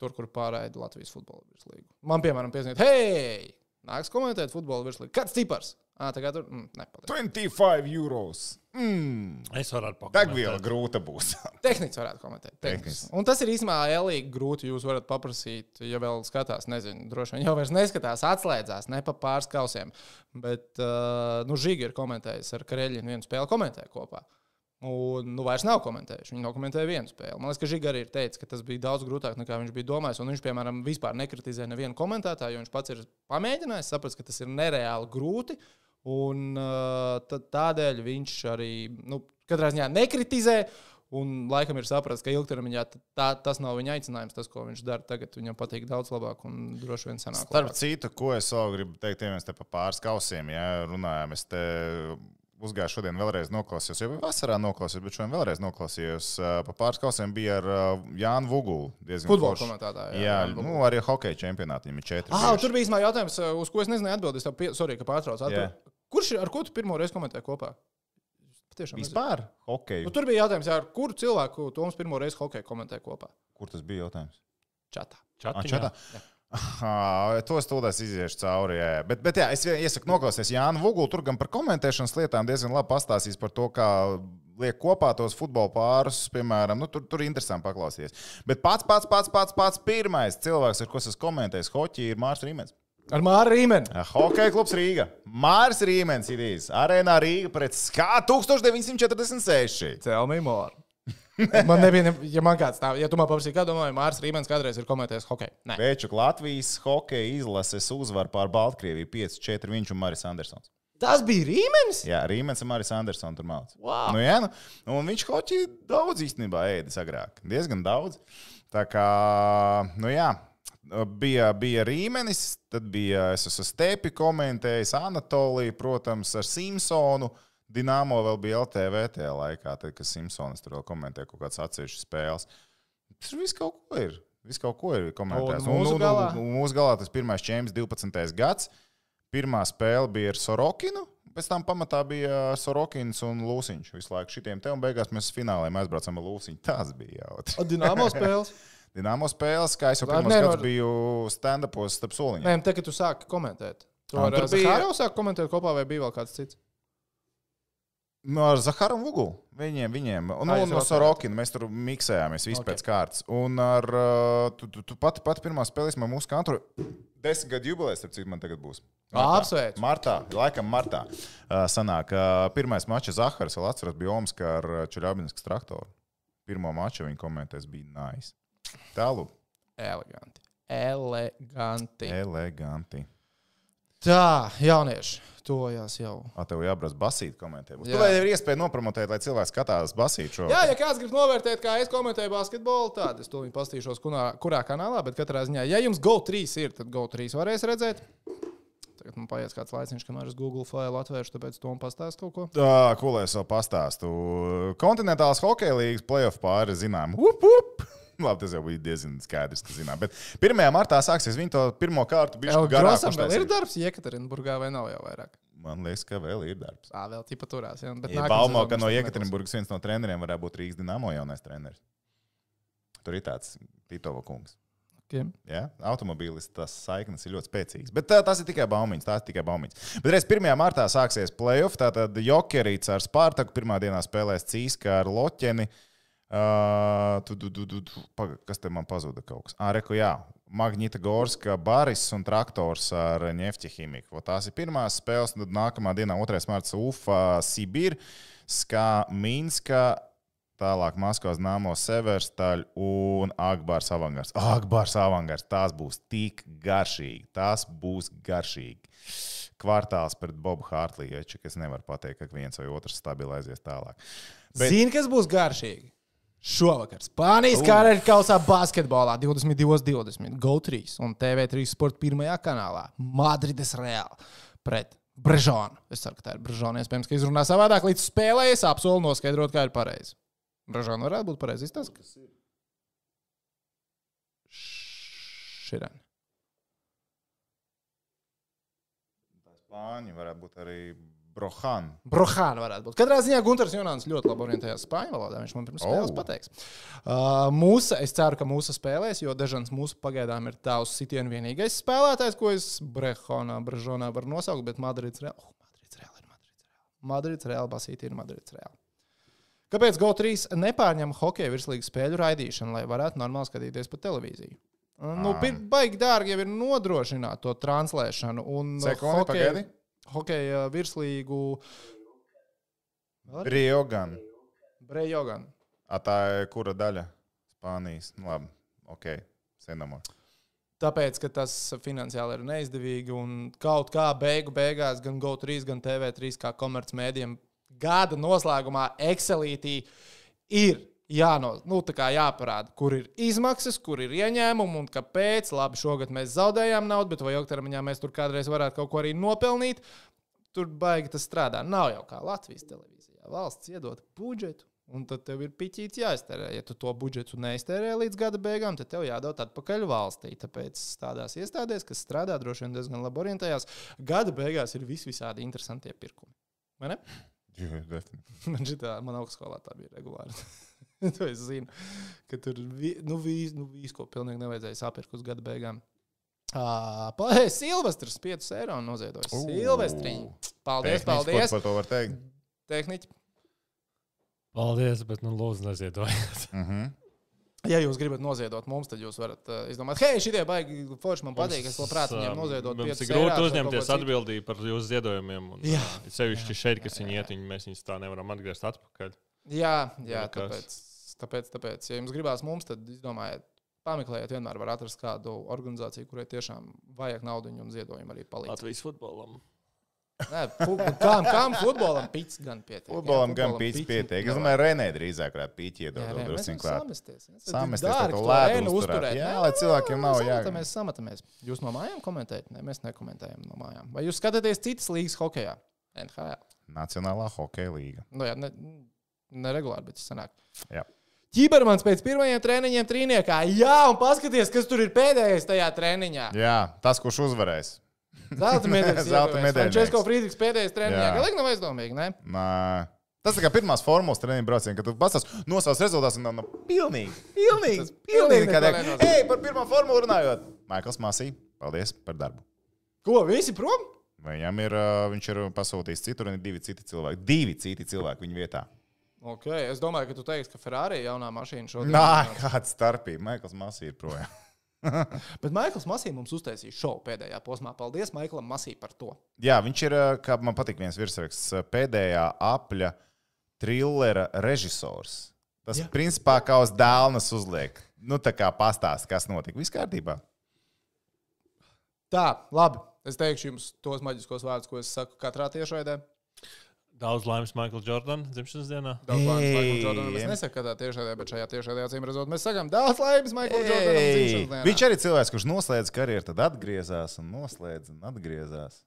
Tur, kur pārēda Latvijas futbola virslīgu. Man, piemēram, piezīmēt, hei, nāks komentēt futbola virslīgu. Kāds cipars? Ah, tā kā tur mm, nepatīk. 25 euros. Mm. Es varu ar Degviela grūta būs. Tehniski varētu komentēt. Tehniski. Un tas ir īstenībā ēlīgi grūti. Jūs varat paprasīt, ja vēl skatās, nezinu, droši vien jau vairs neskatās, atslēdzās, ne pa pāris kausiem. Bet, uh, nu, Žiga ir komentējis ar Kareļinu vienu spēli, komentēja kopā. Un, nu, vairs nav komentējuši. Viņi nokomentēja vienu spēli. Man liekas, ka Žiga arī ir teicis, ka tas bija daudz grūtāk nekā viņš bija domājis. Un viņš, piemēram, vispār nekritizē nevienu komentētāju, jo viņš pats ir pamēģinājis, saprast, ka tas ir nereāli grūti. Un uh, tādēļ viņš arī, nu, katrā ziņā nekritizē. Un laikam ir sapratis, ka ilgtermiņā tā, tas nav viņa aicinājums, tas, ko viņš dara tagad. Viņam patīk daudz labāk un droši vien sanāk. Starp labāk. citu, ko es vēl gribu teikt, ja mēs te pa pāris kausiem ja, runājam, es te uzgāju šodien vēlreiz noklausījos, jau vasarā noklausījos, bet šodien vēlreiz noklausījos. Pa pāris kausiem bija ar Jānu Vugulu. diezgan Futbola forši. komentētāja. Jā, Jānu nu, arī hokeja čempionātā viņam ir četri. Ah, tur bija īstenībā jautājums, uz ko es nezināju atbildēt. Pie... sorry, ka pārtraucu. Jā. Atbild. Kurš ar ko tu pirmo reizi komentēji kopā? Nezinu. Vispār hokeju. Nu, tur bija jautājums, jā, ar kuru cilvēku Toms pirmo reizi hokeju komentēja kopā? Kur tas bija jautājums? Čatā. Čatā. Ah, to stūlēs iziešu cauri. Jā. Bet, bet jā, es iesaku noklausīties Jānu Vugulu. Tur gan par komentēšanas lietām diezgan labi pastāstīs par to, kā liek kopā tos futbola pārus. Piemēram, nu, tur, tur interesanti paklausīties. Bet pats, pats, pats, pats, pats pirmais cilvēks, ar ko es esmu komentējis hoķi, ir Mārcis Rīmens. Ar Māru Rīmeni. Hokeja klubs Rīga. Mārcis Rīmens ir īsi. Arēnā Rīga pret SKA 1946. Tell me more. man nebija, ne, ja man kāds tā, ja tu man paprasīji, kā domāju, Mārcis Rīmens kādreiz ir komentējis hokeju. Nē. Večuk Latvijas hokeja izlases uzvar pār Baltkrieviju 5-4 viņš un Maris Andersons. Tas bija Rīmenis? Jā, Rīmens un Maris Andersons tur mācās. Wow. Nu, jā, nu, un viņš hoci daudz īstenībā ēdis agrāk. Diezgan daudz. Tā kā, nu jā, bija, bija Rīmenis, tad bija es esmu Stepi komentējis, Anatoliju, protams, ar Simpsonu. Dienāmo vēl bija LTV tajā laikā, tad, kad Simpsons tur vēl komentēja kaut kādas atsevišķas spēles. Tur viss kaut ko ir. Viss kaut ko ir komentējis. Un mūsu galā? un mūsu galā tas pirmais čempions 12. gads. Pirmā spēle bija ar Sorokinu. Pēc tam pamatā bija Sorokins un Lūsiņš. Visu laiku šitiem te un beigās mēs fināliem aizbraucām ar Lūsiņu. Tas bija jautri. Dināmo spēles. Dināmo spēles, kā jau Tā pirmos nevar- gadus biju stand-upos starp soliņiem. Nē, te, kad tu sāki komentēt. Tu ar Zahāru sāki komentēt kopā vai bija vēl kāds cits? No ar Zaharu Vugu. Viņiem, viņiem. Un, Kā un jūs no? Sorokina mēs tur miksējāmies visi Ok. okay. pēc kārtas. Un ar uh, tu, tu, tu pati, pati pirmā spēlēsim ar mūsu kantru. Desmit gadu jubilejas, starp cik man tagad būs. Apsveicu. Martā, laikam, martā. Uh, sanāk, uh, pirmais mačs Zahars, vēl atceros, bija Omska ar uh, Čeļabinskas traktoru. Pirmo maču viņa komentēs bija nice. Tālu, Eleganti. Eleganti. eleganti. Tā, jaunieši, tojās jau. A, tev jābrauc basīt komentēt. Jā. Tu vai ir iespēja nopromotēt, lai cilvēks skatās basīt šo? Jā, ja kāds grib novērtēt, kā es komentēju basketbolu, tad es to viņu pastīšos, kurā, kurā kanālā. Bet katrā ziņā, ja jums GO3 ir, tad GO3 varēs redzēt. Tagad man paies kāds laiciņš, kamēr es Google failu atvēršu, tāpēc to man pastāst kaut ko. Tā, ko lai es vēl pastāstu? Kontinentālās hokeja līnijas playoff pāri zinām. Up, up! Labi, tas jau bija diezgan skaidrs, ka zinām. Bet 1. martā sāksies viņa to pirmo kārtu. bišķi garāk Grosam vēl ir darbs Jekaterinburgā vai nav jau vairāk? Man liekas, ka vēl ir darbs. Tā vēl tipa turās. Ja? Bet Ja sezona ka no mums Jekaterinburgas viens no treneriem varētu būt Rīgas Dienāmo jaunais treneris. Tur ir tāds Titova kungs. nekas. Ja? Automobīlis tas saiknes ir ļoti spēcīgs. Bet tā, tas ir tikai baumiņas. Tas ir tikai baumiņas. Bet reiz 1. martā sāksies playoff. Tātad Jokerīts ar Spārtaku pirmā dienā spēlēs Cīska ar Loķeni. Uh, tu, tu, tu, tu, tu, paga, kas te man pazuda kaut kas? Ah, reku, jā. Magnita Gorska, Baris un Traktors ar Nefti ķīmiku. Tās ir pirmās spēles, un tad nākamā dienā, 2. marta, Ufa, Sibīra, Skā, Minska, Tālāk Maskavas nāmo Severstaļ un Akbārs Avangars. Akbārs Avangars, tās būs tik garšīgi. Tās būs garšīgi. Kvartāls pret Bobu Hārtliju, kas nevar pateikt, ka viens vai otrs stabili aizies tālāk. Bet- Zini, kas būs garšīgi? Šovakar Spānijas karaļa kausā basketbolā 22-20, GO3 un TV3 sporta pirmajā kanālā Madrides Reāla pret Brežonu. Es ceru, ka tā ir Brežona. Iespējams, ka izrunā savādāk līdz spēlē. Es apsolu noskaidrot, kā ir pareizi. Brežona varētu būt pareizi. Tas, kas ir. Širen. Spāņi varētu būt arī Brohan. Brohāna varētu būt. Katrā ziņā Gunārs Junāns ļoti labi orientējās spāņu valodā. Viņš man pirms spēles Oh. pateiks. Uh, mūsu, es ceru, ka mūsu spēlēs, jo Dežants mūsu pagaidām ir tavs sitienu vienīgais spēlētājs, ko es Brehonā, Brežonā varu nosaukt, bet Madrids Reāli. Oh, Madrids Reāli ir Madrids Reāli. Madrids Reāli, Basīti ir Madrids Reāli. Kāpēc GO3 nepārņem hokeja virslīgas spēļu raidīšanu, lai varētu normāli skatīties pa televīziju? Nu, baigi dārgi jau ir nodrošināt to translēšanu. Un Sekundi, hokeja- pagaidi. Hokeja virslīgu Riogan. Brejogan. A, tā ir kura daļa? Spānijas. Nu, labi, ok. Senamor. Tāpēc, ka tas finansiāli ir neizdevīgi un kaut kā beigu beigās gan GO3, gan TV3 kā komercmedijam gada noslēgumā Excelītī ir jāno, nu, tā kā jāparāda, kur ir izmaksas, kur ir ieņēmumi un kāpēc. Labi, šogad mēs zaudējām naudu, bet vai ilgtermiņā mēs tur kādreiz varētu kaut ko arī nopelnīt. Tur baigi tas strādā. Nav jau kā Latvijas televīzijā. Valsts iedod budžetu. Un tad tev ir piķīts jāiztērē. Ja tu to budžetu neiztērē līdz gada beigām, tad tev jādod atpakaļ valstī. Tāpēc tādās iestādēs, kas strādā droši vien diezgan labi orientējās, gada beigās ir vis visādi interesanti iepirkumi. Vai ne? Man šitā, man augstskolā tā bija regulāri. to es zinu, ka tur vi, nu, vis, nu, vis, ko pilnīgi nevajadzēja sapirkt uz gada beigām. Uh, Silvestris 5 eiro noziedojis. Ū. Silvestriņ. Paldies, paldies. Ko par to var teikt? Tehniķi. Paldies, bet nu lūdzu neziedojiet. Uh -huh. Ja jūs gribat noziedot mums, tad jūs varat uh, izdomāt, hei, šī baigi forši man patīk. Es labprāt viņiem um, noziedot. Mums ir grūti uzņemties atbildību par jūsu ziedojumiem. Un, Jā. Sevišķi šeit, kas viņi iet, viņi, mēs viņus tā nevaram atgriezt atpakaļ. Jā, jā tāpēc, tāpēc, tāpēc, ja jums gribās mums, tad izdomājiet, pameklējiet, vienmēr var atrast kādu organizāciju, kurai tiešām vajag naudu un ziedojumu arī palīdz. Latvijas futbolam. Nē, Kam, kam futbolam pits gan pietiek? Futbolam Jā, gan pits pietiek. Es domāju, Renē drīzāk varētu pīķi Jā, iedot. Mēs Drusku klāt. samesties. jā. Samesties, Dārgi tā to lēdu ēnu uzturēt. Jā, lai cilvēkiem nav jā- Sametamies, sametamies. Jūs no mājām komentējat? Nē, mēs nekomentējam no mājām. Vai jūs skatāties citas līgas hokeja? NHL. Nacionālā hokeja līga. Nu, jā, ne, ne regulāri, bet tas sanāk. Jā. Ķibermans pēc pirmajiem treniņiem trīniekā. Jā, un paskaties, kas tur ir pēdējais tajā treniņā. Jā, tas, kurš uzvarēs. Zelta medaļas. Zelta medaļnieks. Česko Frīdrichs pēdējais treniņā. Galīgi nav aizdomīgi, ne? Nā. Tas tā kā pirmās formulas treniņa brauciens, kad tu pastāst nosauc rezultātus un nav no pilnīgi, pilnīgi, pilnīgi nenozīmē. Ej, par pirmā formulu runājot. Maikls Masī, paldies par darbu. Ko, visi prom? Viņam ir, viņš ir pasūtījis citur, un ir divi citi cilvēki. Divi citi cilvēki viņa vietā. Okay. Es domāju, ka tu teiksi, ka Ferrari jaunā mašīna šodien Nē, kāda starpība. Maikls Masī ir projām. Bet Maikls Masī mums uztaisīja šovu pēdējā posmā. Paldies Maiklam Masī par to. Jā, viņš ir, uh, kā man patīk, viens virsraksts, uh, pēdējā apļa trillera režisors. Tas, Jā. principā, kā uz dēlnas uzliek. Nu, tā kā pastāst, kas notika. Viss kārtībā. Tā, labi. Es teikšu jums tos maģiskos vārdus, ko es saku katrā tiešraidē. Daudz laimes Maikls Jordana dzimšanas dienā. Daudz laimes Maiklam Ei. Jordanam. Es nesaku katrā tiešraidē, bet šajā tiešraidē acīm redzot, mēs sakām daudz laimes Maiklam Jordanam. Ei, dzimšanas dienā. Viņš arī cilvēks, kurš noslēdz karjeru, tad atgriezās un noslēdz un atgriezās.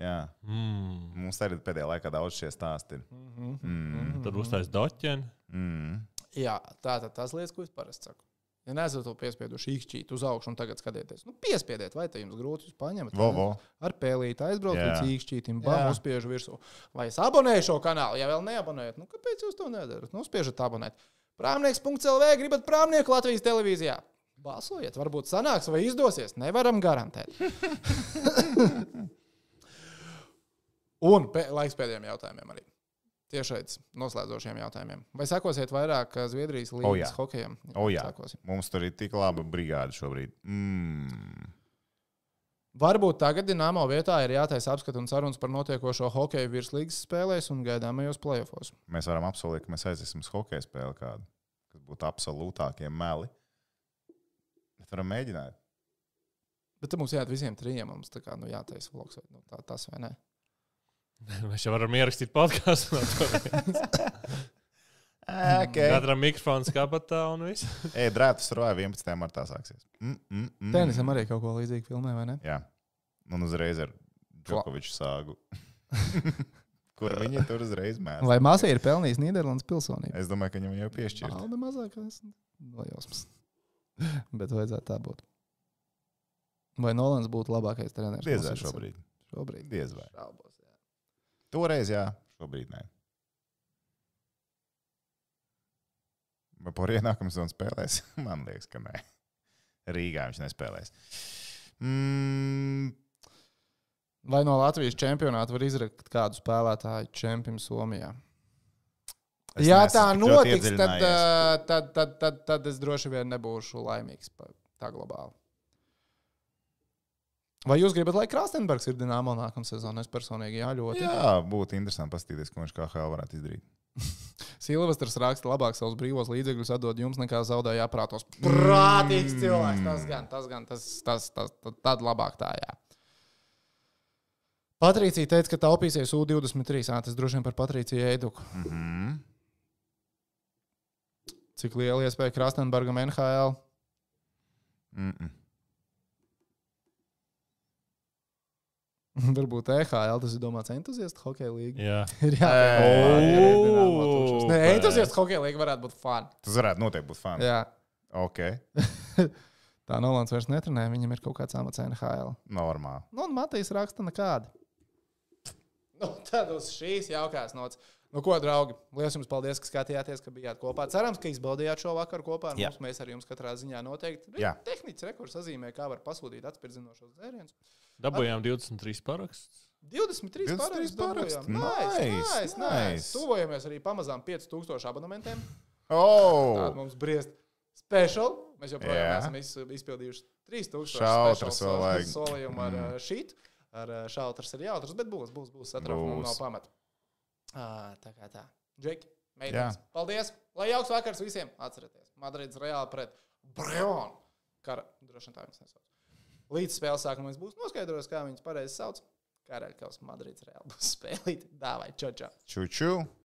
Jā, Mm. mums arī pēdējā laikā daudz šie stāsti ir. Mhm. Mm. Tad uztais doķeni. Mm. Jā, tā tad tas lietas, ko es parasti saku. Ja neesat to piespieduši īkšķīt uz augšu un tagad skatieties, nu, piespiediet, vai te jums grūti jūs paņemat. Vo, vai ne? vo. Ar pēlīti aizbraukt Jā. līdz īkšķītim, bam, uzspiežu virsū. Vai es abonēju šo kanālu? Ja vēl neabonējat, nu kāpēc jūs to nedarat? Nu, spiežat abonēt. Prāmnieks.lv gribat prāmnieku Latvijas televīzijā. Balsojiet, varbūt sanāks vai izdosies. Nevaram garantēt. Un pē, laiks pēdējiem jautājumiem arī. Tiešais noslēdzošiem jautājumiem. Vai sekosiet vairāk uh, Zviedrijas līnijas jā. hokejam? O, jā. Sekosim. Mums tur ir tik laba brigāde šobrīd. Mm. Varbūt tagad Dienāmo vietā ir jātaisa apskats un sarunas par notiekošo hokeju virslīgas spēlēs un gaidāmajos playoffs. Mēs varam apsolīt, ka mēs aiziesim uz hokeja spēli kādu, kas būtu absolūtākie meli. Mēs varam mēģināt. Bet mums jāiet visiem trijiem. Mums tā kā nu, jātaisa vlogs vai nu, tā, tas vai ne. Mēs jau varam ierakstīt podkāstu. Okay. Katram mikrofons kabatā un viss. Ej, drēbtas roja 11. martā sāksies. Mm, mm, mm. Tenisam arī kaut ko līdzīgu filmē, vai ne? Jā. Un uzreiz ar Džokoviču sāgu. Kur viņi tur uzreiz mēs? Vai māsai ir pelnījis Nīderlandes pilsonību? Es domāju, ka viņam jau piešķirt. Alde mazākās nojausmas. Bet vajadzētu tā būt. Vai Nolans būtu labākais treneris? Diez vai šobrīd. Šobrīd. Diez vai. Šaubos. Toreiz jā, šobrīd nē. Vai par ienākumu zonu spēlēs? Man liekas, ka nē. Rīgā viņš nespēlēs. Mm, Vai no Latvijas čempionāta var izrakt kādu spēlētāju čempionu Somijā? es Ja neesmu tā notiks, tad, uh, tad, tad, tad, tad es droši vien nebūšu laimīgs pa- tā globāli. Vai jūs gribat, lai Krāstenbergs ir Dienāmo nākamā sezonā? Es personīgi jā, ļoti. Jā, būtu interesanti paskatīties, ko viņš kā HL varētu izdarīt. Silvestris raksta, labāk savus brīvos līdzekļus atdot jums, nekā zaudēja aprātos. Prātīgs cilvēks. Tas gan, tas gan, tas, tas, tas, tas tad labāk tā, jā. Patricija teica, ka taupīsies U23. Ā, tas droši vien par Patriciju Eiduku. Mm -hmm. Cik liela iespēja Krastenbergam NHL? mm -mm. Varbūt EHL tas ir domāts entuziastu hokeja līga. Jā, Ir jāatcerās. Nē, entuziastu hokeja līga varētu būt fun. Tas varētu noteikti būt fani. Jā. Ok, Tā Nolans vairs netrenē, viņam ir kaut kāds amats NHL. normāli. Nu, un Matīs raksta nekādu. Nu, tad uz šīs jaukās nots. Nu, ko, draugi, liels jums paldies, ka skatījāties, ka bijāt kopā. Cerams, ka izbaudījāt šo vakaru kopā ar Jā. mums. Mēs ar jums katrā ziņā noteikti. Jā. Tehnicis rekords atzīmē, kā var pasūtīt atspirdzinošos dzērienus. dabūjām 23 parakstus. 23 23 parakstu paraksti. dabūjām. Nice, Nice, nice, nice. nice. Tuvojamies arī pamazām 5000 abonementiem. Oh! Tāda mums briest special. Mēs joprojām Jā. esam iz- izpildījuši 3000 Šautras solījumu ar Mm. mm. šīt. Ar ā, šautras ir jautrs, bet būs, būs, būs Būs. nav pamata. Tā kā tā. Džeki, meitenes. Paldies! Lai jauks vakars visiem! Atcerieties, Madrids reāli pret Brionu. Kara, droši vien tā viņas nesauc. Līdz spēles sākumā mums būs noskaidrojis, kā viņas pareizi sauc. Karaļkaus Madrids reāli būs spēlīt. Dāvai, čau, čau! Čuču!